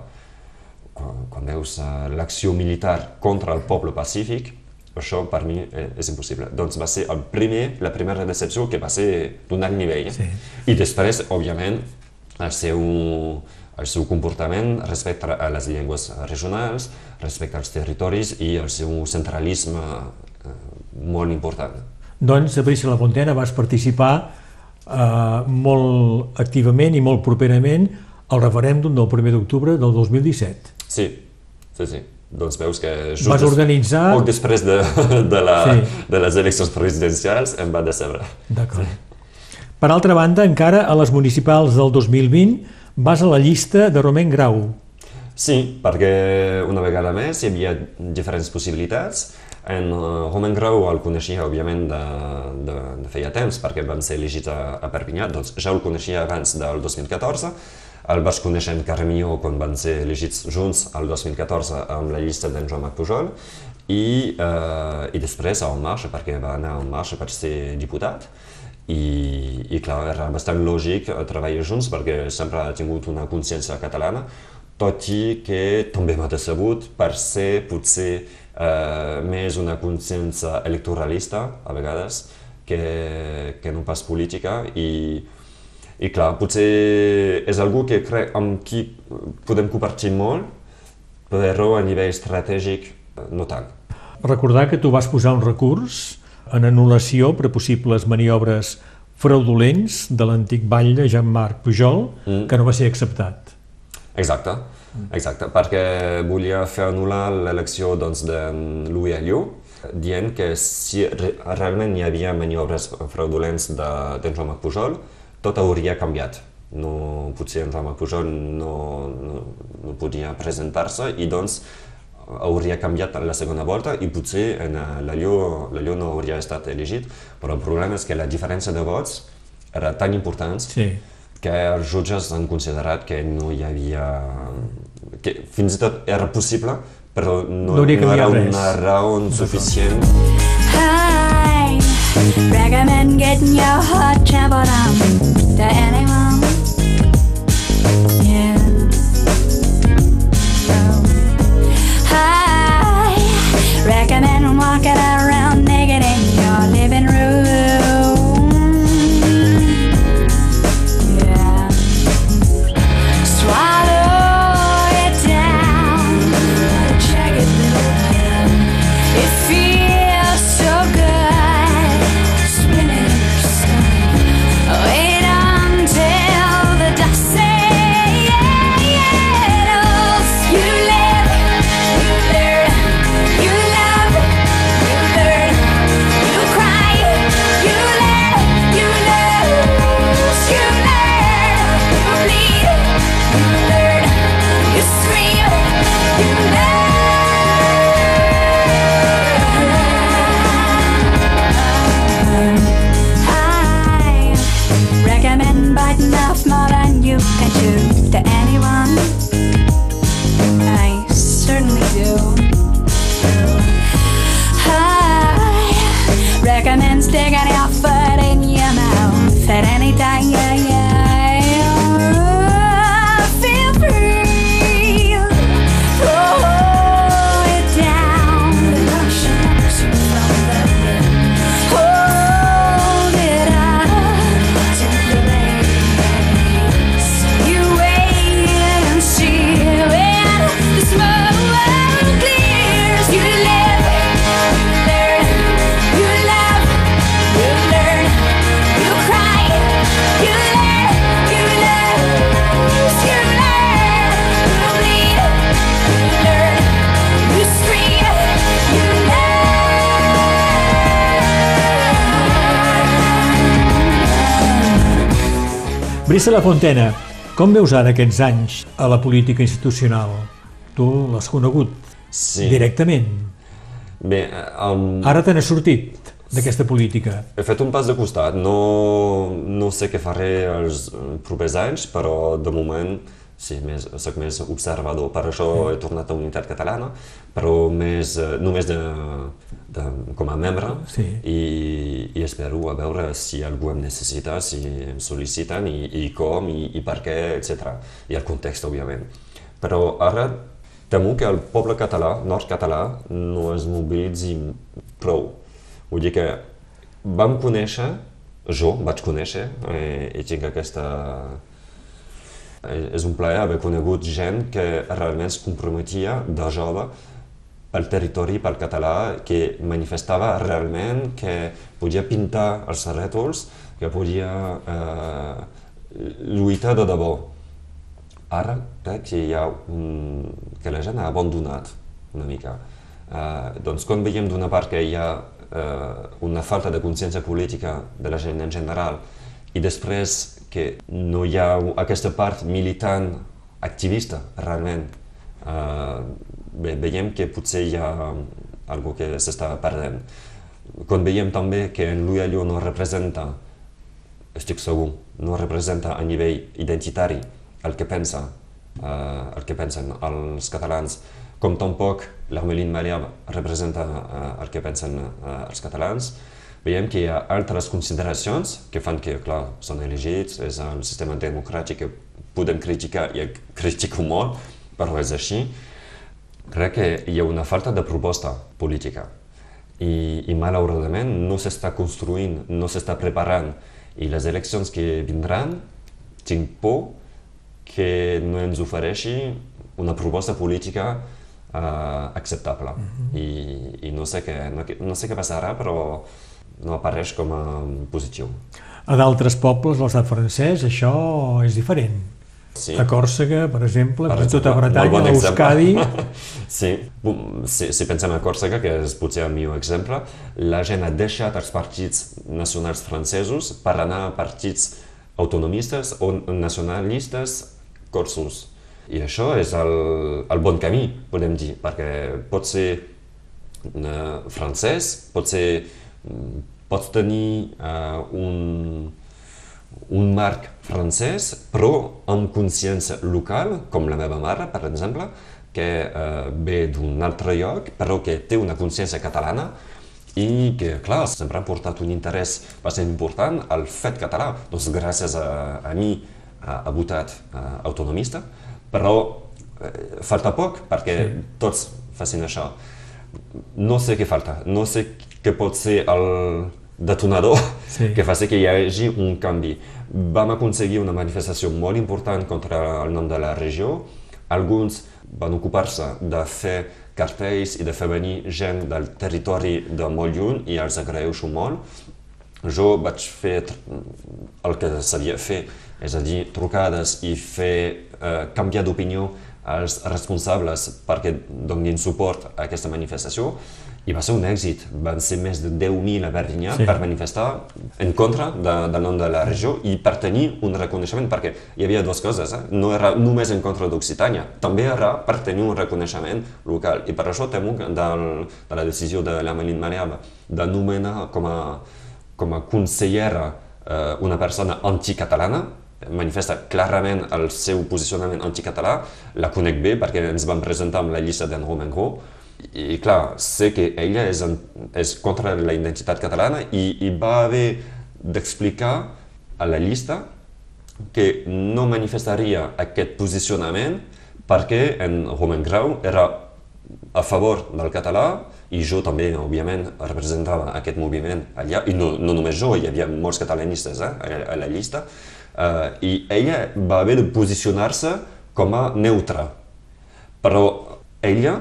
Quan, quan veus uh, l'acció militar contra el poble pacífic, això per mi eh, és impossible. Doncs va ser el primer, la primera decepció que va ser d'un alt nivell. Sí. I després, òbviament, el seu, el seu comportament respecte a les llengües regionals, respecte als territoris i el seu centralisme eh, molt important. Doncs, a Brisa La Fontena vas participar eh, molt activament i molt properament al referèndum del 1 d'octubre del 2017. Sí, sí, sí. Doncs veus que just Vas organitzar... poc després de, de, la, sí. de les eleccions presidencials em va decebre. D'acord. Sí. Per altra banda, encara a les municipals del 2020 vas a la llista de Romain Grau. Sí, perquè una vegada més hi havia diferents possibilitats. En uh, Romain Grau el coneixia, òbviament, de, de, de feia temps, perquè van ser elegits a, a Perpinyà, doncs ja el coneixia abans del 2014, el vaig conèixer en Carmió quan van ser elegits junts el 2014 amb la llista d'en Joan Marc Pujol. I, eh, i després a En Marche perquè va anar a En Marche per ser diputat. I, i clar, era bastant lògic treballar junts perquè sempre ha tingut una consciència catalana. Tot i que també m'ha decebut per ser potser eh, més una consciència electoralista a vegades que, que no pas política i, i clar, potser és algú que crec amb qui podem compartir molt, però a nivell estratègic no tant. Recordar que tu vas posar un recurs en anul·lació per possibles maniobres fraudulents de l'antic batlle Jean-Marc Pujol, mm. que no va ser acceptat. Exacte, exacte, perquè volia fer anul·lar l'elecció doncs, de Louis Alliot, dient que si realment hi havia maniobres fraudulents de, de Jean-Marc Pujol, tot hauria canviat. No, potser en Rama Pujol no, no, no podia presentar-se i doncs hauria canviat la segona volta i potser en l'Allò no hauria estat elegit, però el problema és que la diferència de vots era tan important sí. Que els jutges han considerat que no hi havia... que fins i tot era possible, però no, no, no era una raó suficient. Hi, recommend getting your heart trampled on to anyone. Yeah. Hi, recommend walking around Brisa La Fontena, com veus ara aquests anys a la política institucional? Tu l'has conegut Sí. directament. Bé, um, Ara te n'has sortit d'aquesta política. he fet un pas de costat. No, no sé què faré els propers anys, però de moment sí, més, soc més observador. Per això he tornat a Unitat Catalana, però més, eh, només de, de, com a membre Sí. i, i espero a veure si algú em necessita, si em sol·liciten i, i com i, i per què, etc. I el context, òbviament. Però ara temo que el poble català, nord-català, no es mobilitzi prou. Vull dir que vam conèixer, jo vaig conèixer, eh, i tinc aquesta... eh, És un plaer haver conegut gent que realment es comprometia de jove pel territori, pel català, que manifestava realment que podia pintar els rètols, que podia eh, lluitar de debò. Ara crec que hi ha un... que la gent ha abandonat una mica. Uh, doncs quan veiem d'una part que hi ha uh, una falta de consciència política de la gent en general i després que no hi ha aquesta part militant activista realment, uh, bé, veiem que potser hi ha algo que s'està perdent. Quan veiem també que en l'Ullalló no representa, estic segur, no representa a nivell identitari el que pensa, eh, el que pensen els catalans, com tampoc l'Armelin Maliab representa eh, el que pensen eh, els catalans, veiem que hi ha altres consideracions que fan que, clar, són elegits, és el sistema democràtic que podem criticar i critico molt, però és així. Crec que hi ha una falta de proposta política i, i malauradament no s'està construint, no s'està preparant i les eleccions que vindran tinc por que no ens ofereixi una proposta política uh, acceptable. Mm -hmm. I, I no sé què, no, no sé què passarà, però no apareix com a positiu. A d'altres pobles, l'estat francès, això és diferent. Sí. A Còrsega, per exemple, Per per tota exemple, Bretanya, bon Euskadi... exemple. sí. Si, si pensem a Còrsega, que és potser el millor exemple, la gent ha deixat els partits nacionals francesos per anar a partits autonomistes o nacionalistes corsos. I això és el, el bon camí, podem dir, perquè pot ser uh, francès, pot ser pots tenir uh, un, un marc francès, però amb consciència local, com la meva mare, per exemple, que uh, ve d'un altre lloc, però que té una consciència catalana i que, clar, sempre ha portat un interès bastant important al fet català. Doncs gràcies a, a mi ha, ha votat uh, autonomista, però uh, falta poc perquè sí. tots facin això. No sé què falta, no sé què pot ser el detonador Sí. que faci que hi hagi un canvi. Vam aconseguir una manifestació molt important contra el nom de la regió. Alguns van ocupar-se de fer cartells i de fer venir gent del territori de molt lluny i els agraeixo molt. Jo vaig fer el que sabia fer, és a dir, trucades i fer eh, canviar d'opinió als responsables perquè donin suport a aquesta manifestació i va ser un èxit. Van ser més de 10.000 a Berdinyà Sí. per manifestar en contra de, del nom de la regió i per tenir un reconeixement, perquè hi havia dues coses, eh? no era només en contra d'Occitània, també era per tenir un reconeixement local. I per això temo que del, de la decisió de la Melin Maleava de nomenar com a, com a consellera eh, una persona anticatalana, manifesta clarament el seu posicionament anticatalà, la conec bé perquè ens vam presentar amb la llista d'en Romain Gros, i clar, sé que ella és, en, és contra la identitat catalana i, i va haver d'explicar a la llista que no manifestaria aquest posicionament perquè en Romain Grau era a favor del català i jo també, òbviament, representava aquest moviment allà, i no, no només jo, hi havia molts catalanistes eh, a, a la llista, uh, i ella va haver de posicionar-se com a neutra. Però ella,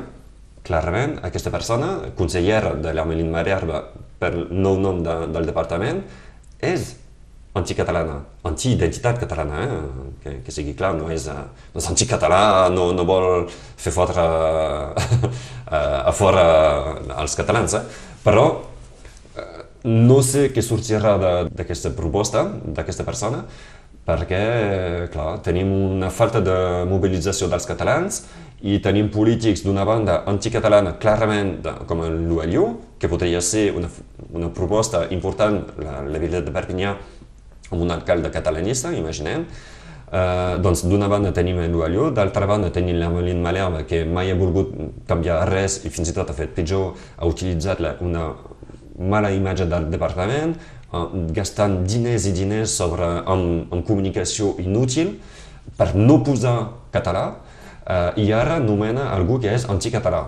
clarament, aquesta persona, consellera de l'Amelín Marerba per nou nom de, del departament, és anticatalana, anti-identitat catalana, eh? que, que sigui clar, no és, eh, no és anticatalà, no, no vol fer fotre a fora els catalans, eh? però eh, no sé què sortirà d'aquesta proposta, d'aquesta persona, perquè, clar, tenim una falta de mobilització dels catalans i tenim polítics d'una banda anticatalana clarament de, com l'ULU, que podria ser una, una proposta important, la, la vila de Perpinyà, amb un alcalde catalanista, imaginem. Uh, doncs d'una banda tenim l'ULU, d'altra banda tenim la Molin Malerba que mai ha volgut canviar res i fins i tot ha fet pitjor, ha utilitzat la, una mala imatge del departament, gastant diners i diners sobre, amb, amb comunicació inútil per no posar català uh, i ara nomena algú que és anticatalà.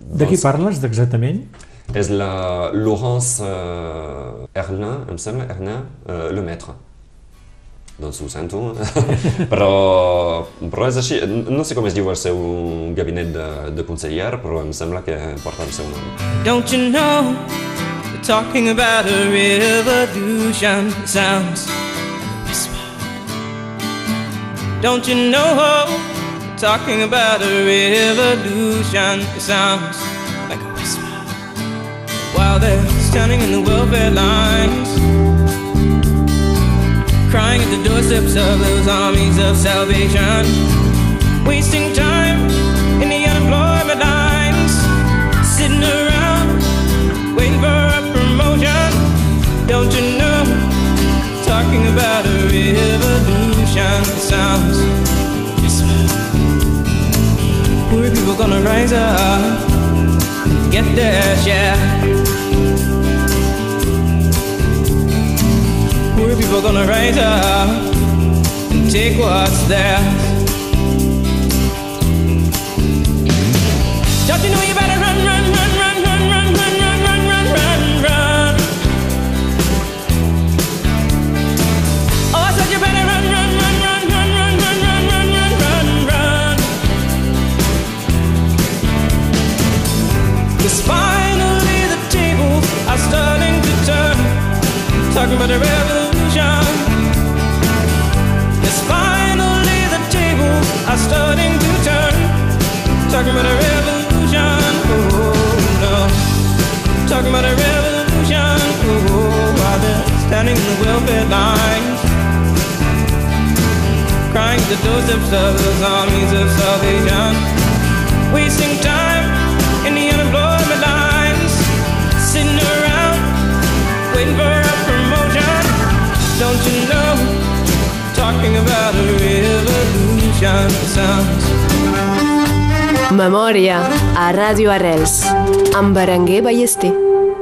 De qui Doncs- parles exactament? és la Laurence uh, Erlin, em sembla, Erlin uh, le maître. Doncs ho sento, però, però és així. No sé com es diu el seu gabinet de, de conseller, però em sembla que porta el seu nom. Don't you know talking about a revolution sounds like a whisper. Don't you know they're talking about a revolution It sounds like a whisper. While they're standing in the welfare lines, crying at the doorsteps of those armies of salvation, wasting time Talking about a revolution sounds. Poor people gonna rise up, and get their share. Poor people gonna rise up and take what's theirs. Don't you know you better Talking about a revolution. Yes, finally the tables are starting to turn. Talking about a revolution. Oh no. Talking about a revolution. Oh, while they're standing in the welfare lines. Crying the doorsteps of those armies of salvation. Wasting time Talking about a revolution sounds. Memòria a Ràdio Arrels amb Berenguer Ballester.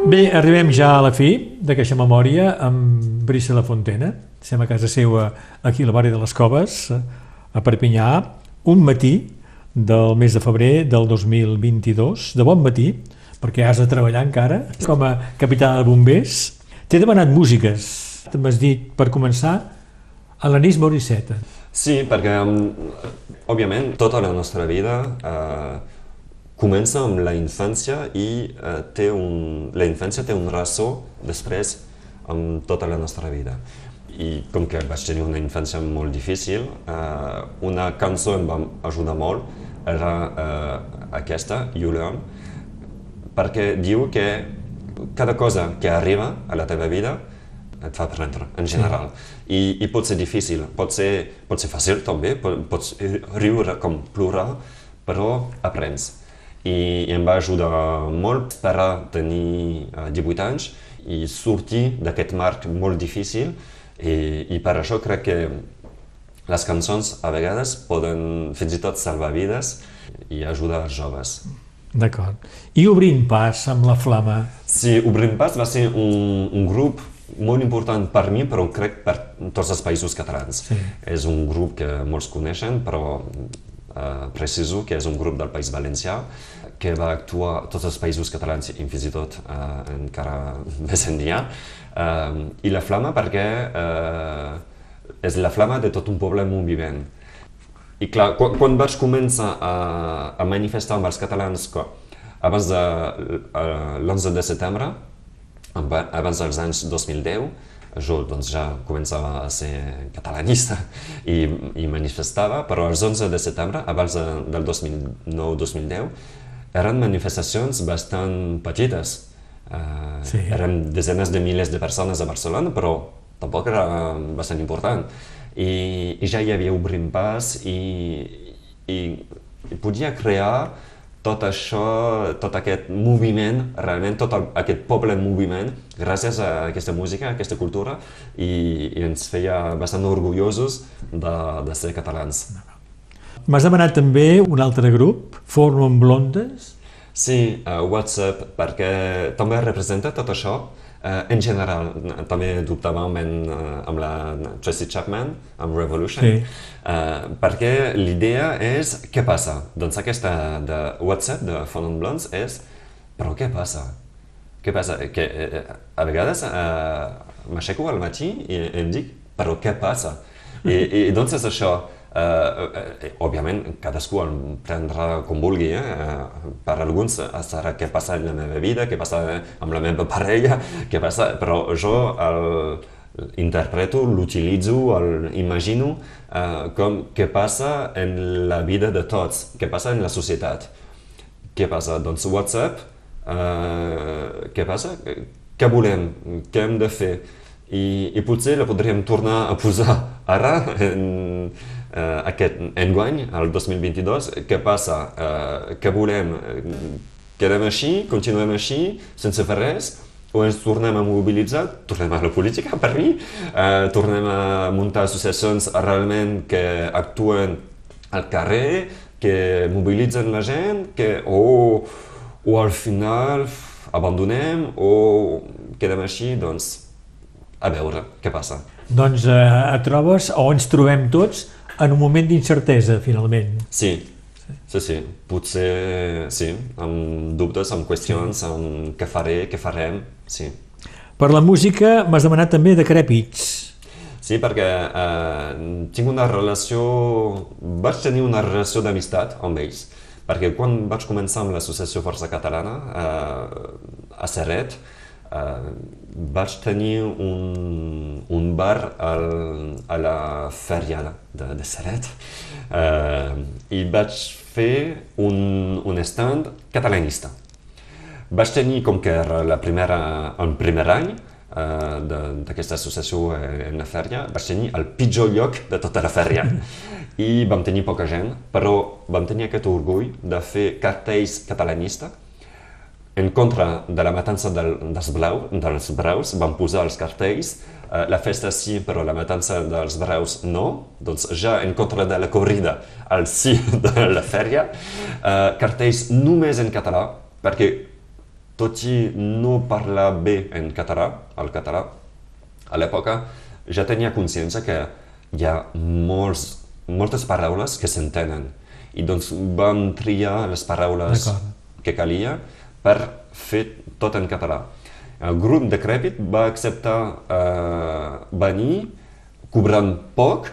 Bé, arribem ja a la fi d'aquesta memòria amb Brissa La Fontena. Estem a casa seva aquí a la barri de les Coves, a Perpinyà, un matí del mes de febrer del 2022, de bon matí, perquè has de treballar encara com a capità de bombers. T'he demanat músiques. M'has dit, per començar, Alanis Morissette. Sí, perquè, um, òbviament, tota la nostra vida eh, comença amb la infància i eh, té un, la infància té un ressò després amb tota la nostra vida. I com que vaig tenir una infància molt difícil, eh, una cançó em va ajudar molt, era eh, aquesta, Julian, perquè diu que cada cosa que arriba a la teva vida et fa aprendre, en general. I, I pot ser difícil, pot ser, pot ser fàcil també, pot, pots riure com plorar, però aprens. I, i em va ajudar molt per a tenir uh, 18 anys i sortir d'aquest marc molt difícil i, i per això crec que les cançons a vegades poden fins i tot salvar vides i ajudar els joves. D'acord. I obrint pas amb la flama. Sí, Obrim Pas va ser un, un grup molt important per mi, però crec per tots els països catalans. Sí. És un grup que molts coneixen, però eh, preciso que és un grup del País Valencià que va actuar a tots els països catalans i fins i tot eh, encara més enllà. Eh, I la flama perquè eh, és la flama de tot un poble en moviment. I clar, quan, quan vaig començar a, a manifestar amb els catalans que abans de eh, l'11 de setembre, abans dels anys 2010, jo doncs, ja començava a ser catalanista i, i manifestava, però els 11 de setembre, abans de, del 2009-2010, eren manifestacions bastant petites. Uh, Sí. Eren desenes de milers de persones a Barcelona, però tampoc era bastant important. I, i ja hi havia Obrim Pas i, i, i podia crear tot això, tot aquest moviment, realment tot el, aquest poble en moviment, gràcies a aquesta música, a aquesta cultura, i, i ens feia bastant orgullosos de, de ser catalans. M'has demanat també un altre grup, Formen Blondes. Sí, uh, WhatsApp, perquè també representa tot això. Uh, en general, dubtàvem en, uh, amb la Tracy Chapman, amb Revolution, Sí. uh, perquè l'idea és què passa? Doncs aquesta de WhatsApp, de Blondes, és però què passa? Què passa? Que, eh, a vegades uh, m'aixeco al matí i em dic però què passa? I, i doncs és això. Uh, uh, òbviament, cadascú el prendrà com vulgui, eh? Uh, per alguns serà què passa en la meva vida, què passa amb la meva parella, què passa... però jo el, interpreto, l'utilitzo, el imagino uh, com què passa en la vida de tots, què passa en la societat. Què passa? Doncs WhatsApp, uh, què passa? Què volem? Què hem de fer? I, i potser la podríem tornar a posar ara, en uh, aquest enguany, el 2022. Què passa? Uh, què volem? Quedem així? Continuem així? Sense fer res? O ens tornem a mobilitzar? Tornem a la política, per mi? Uh, tornem a muntar associacions realment que actuen al carrer, que mobilitzen la gent, que o, o al final abandonem o quedem així, doncs a veure què passa. Doncs eh, et trobes, o ens trobem tots, en un moment d'incertesa, finalment. Sí, sí, sí, potser sí, amb dubtes, amb qüestions, amb què faré, què farem, sí. Per la música m'has demanat també decrèpits. Sí, perquè eh, tinc una relació... Vaig tenir una relació d'amistat amb ells, perquè quan vaig començar amb l'associació Força Catalana eh, a Serret, eh, vaig tenir un, un bar al, a la fèria de, de Serret eh, i vaig fer un, un stand catalanista. Vaig tenir, com que era la primera, el primer any uh, d'aquesta associació en la fèria, vaig tenir el pitjor lloc de tota la fèria. I vam tenir poca gent, però vam tenir aquest orgull de fer cartells catalanistes en contra de la matança del, dels, blau, dels braus, vam posar els cartells, eh, la festa sí, però la matança dels braus no, doncs ja en contra de la corrida al sí de la fèria, eh, cartells només en català, perquè tot i no parlar bé en català, el català, a l'època ja tenia consciència que hi ha molts, moltes paraules que s'entenen. I doncs vam triar les paraules que calia per fer tot en català. El grup decrèpit va acceptar eh, venir cobrant poc,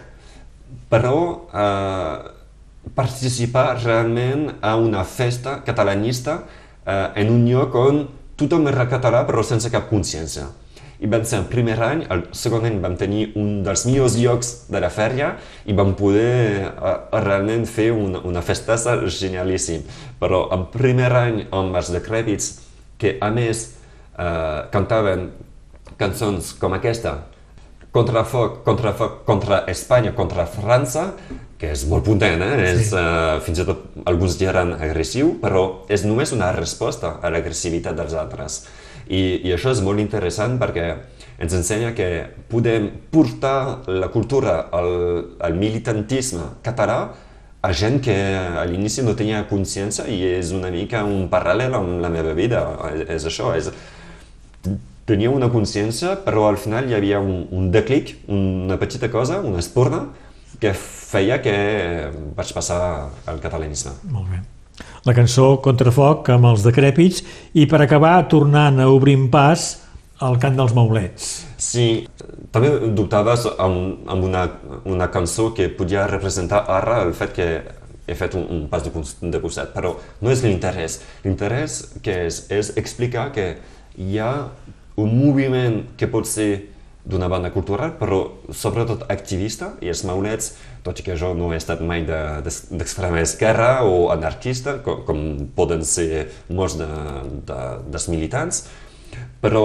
però eh, participar realment a una festa catalanista eh, en un lloc on tothom era català però sense cap consciència. I vam ser el primer any, el segon any vam tenir un dels millors llocs de la fèria i vam poder uh, realment fer una, una festassa genialíssim. Però el primer any amb els decrèpits, que a més uh, cantaven cançons com aquesta, contra foc, contra foc, contra Espanya, contra França, que és molt potent, eh? és, uh, fins i tot alguns diran agressiu, però és només una resposta a l'agressivitat dels altres. I, I això és molt interessant perquè ens ensenya que podem portar la cultura, el, el militantisme català a gent que a l'inici no tenia consciència i és una mica un paral·lel amb la meva vida. És, és això, és tenia una consciència, però al final hi havia un, un declic, una petita cosa, una espurna, que feia que vaig passar al catalanisme. Molt bé. La cançó Contrafoc amb els decrèpits i per acabar tornant a obrir pas al cant dels maulets. Sí, també dubtaves amb, amb una, una cançó que podia representar ara el fet que he fet un, un pas de, de costat, però no és l'interès. L'interès que és, és explicar que hi ha un moviment que pot ser d'una banda cultural, però sobretot activista, i els maulets, tot i que jo no he estat mai de- d'es- d'extrema esquerra o anarquista, com, com poden ser molts de, de, dels militants, però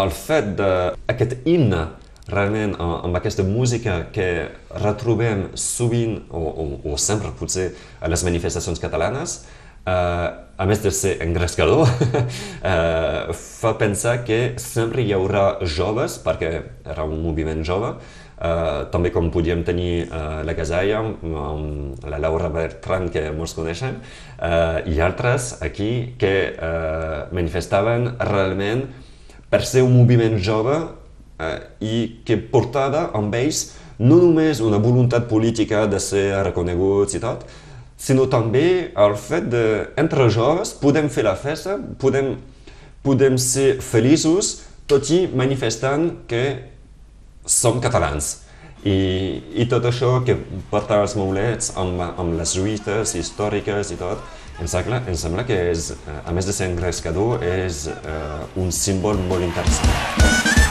el fet d'aquest himne realment eh, amb aquesta música que retrobem sovint o, o, o sempre potser a les manifestacions catalanes eh, a més de ser engrescador eh, fa pensar que sempre hi haurà joves perquè era un moviment jove eh, també com podíem tenir eh, la Casalla amb la Laura Bertran que molts coneixen eh, i altres aquí que eh, manifestaven realment per ser un moviment jove eh, i que portava amb ells no només una voluntat política de ser reconeguts i tot, sinó també el fet de, entre joves, podem fer la festa, podem, podem ser feliços, tot i manifestant que som catalans. I, i tot això que porta els maulets amb, amb les lluites històriques i tot, em sembla, em sembla que és, eh, a més de ser engrescador, és eh, un símbol molt interessant.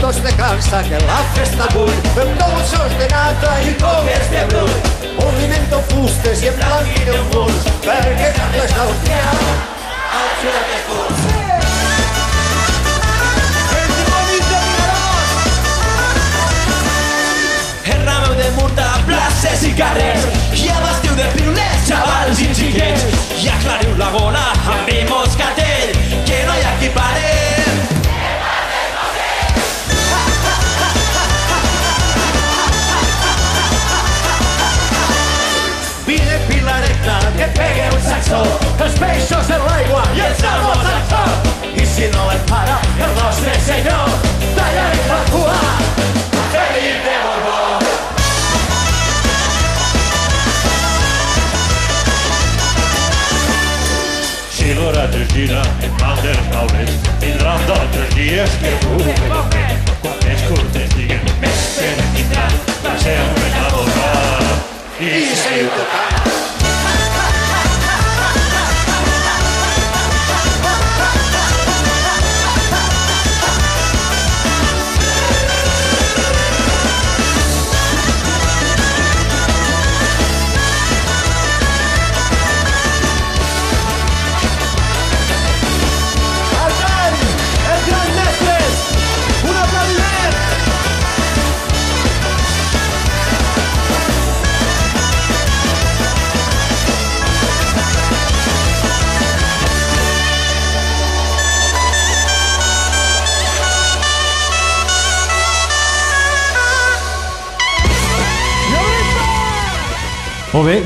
Tots de cansa que la festa avui amb dolços de nata i cogues de brut movimento fustes i emblanquir el murs perquè Carles Dautrià al xurat de curs. De murta, places i carrers. I abastiu de pirulets, xavals i xiquets i aclariu la gola amb vi moscatell que no hi ha qui pare pilareta que pegue un saxó els peixos en l'aigua i els salmos al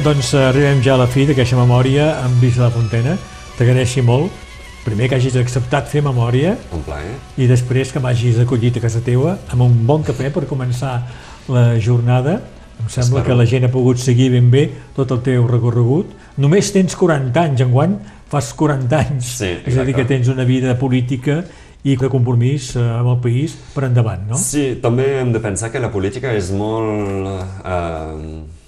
doncs eh, arribem ja a la fi d'aquesta memòria amb Lluís de la Fontena. T'agraeixi molt, primer que hagis acceptat fer memòria Un plaer. i després que m'hagis acollit a casa teua amb un bon cafè per començar la jornada. Em sembla Espero. que la gent ha pogut seguir ben bé tot el teu recorregut. Només tens 40 anys, enguany fas 40 anys. Sí, és a dir, que exacte. tens una vida política i de compromís eh, amb el país per endavant, no? Sí, també hem de pensar que la política és molt... Eh,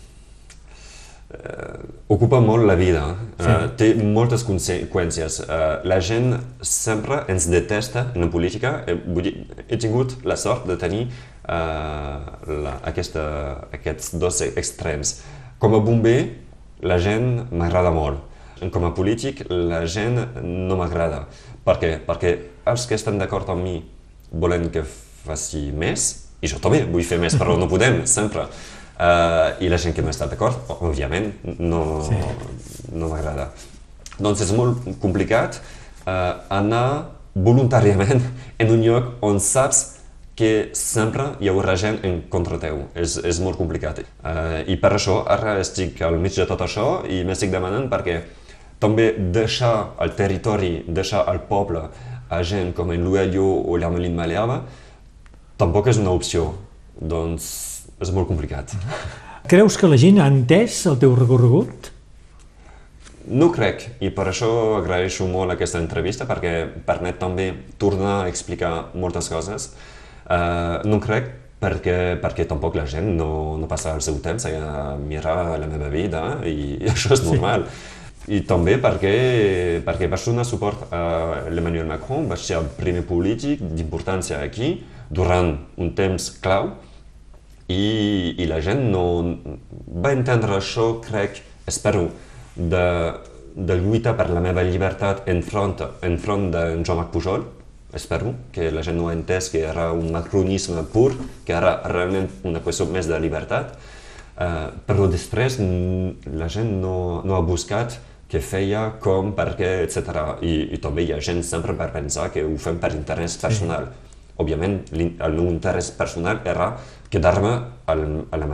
eh, ocupa molt la vida, sí. eh, té moltes conseqüències. Eh, la gent sempre ens detesta en la política. Eh, vull dir, he tingut la sort de tenir eh, la, aquesta, aquests dos extrems. Com a bomber, la gent m'agrada molt. Com a polític, la gent no m'agrada. Per què? Perquè els que estan d'acord amb mi volen que faci més, i jo també vull fer més, però no podem, sempre. Uh, I la gent que no està d'acord, òbviament, no, Sí. no m'agrada. Doncs és molt complicat uh, anar voluntàriament en un lloc on saps que sempre hi haurà gent en contra teu. És, és molt complicat. Uh, I per això ara estic al mig de tot això i m'estic demanant perquè també deixar el territori, deixar el poble a gent com en Luelio o l'Armelin Maleava tampoc és una opció. Doncs és molt complicat. Creus que la gent ha entès el teu recorregut? No crec, i per això agraeixo molt aquesta entrevista, perquè permet també tornar a explicar moltes coses. Uh, no crec perquè, perquè tampoc la gent no, no passa el seu temps a mirar la meva vida i això és normal. I també perquè, perquè vaig donar suport a l'Emmanuel Macron, vaig ser el primer polític d'importància aquí durant un temps clau i, i la gent no va entendre això, crec, espero, de, de lluita per la meva llibertat enfront, enfront de Jean-Marc Pujol, espero que la gent no ha entès que era un macronisme pur, que era realment una qüestió més de llibertat, uh, però després la gent no, no ha buscat què feia, com, per què, etc. I, I també hi ha gent sempre per pensar que ho fem per interès personal. Òbviament, l'in- el meu interès personal era quedar-me a la,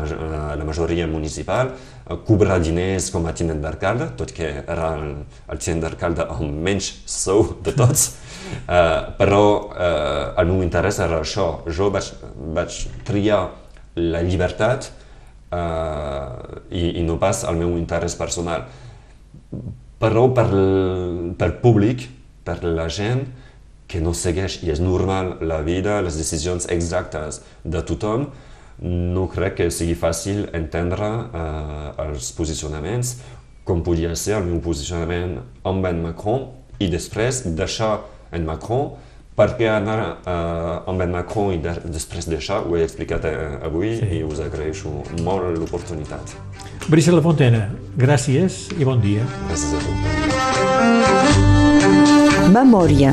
a la majoria municipal, eh, cobrar diners com a tinent d'alcalde, tot que era el, el tinent d'alcalde amb menys sou de tots, uh, però uh, el meu interès era això. Jo vaig, vaig triar la llibertat uh, i, i no pas el meu interès personal. Però per, per públic, per la gent que no segueix, i és normal, la vida, les decisions exactes de tothom, no crec que sigui fàcil entendre uh, els posicionaments, com podia ser el meu posicionament amb en Macron, i després deixar en Macron, perquè anar uh, amb en Macron i de, després deixar, ho he explicat uh, avui sí. i us agraeixo molt l'oportunitat. Brisa La Fontena, gràcies i bon dia. Gràcies a tu. Memòria.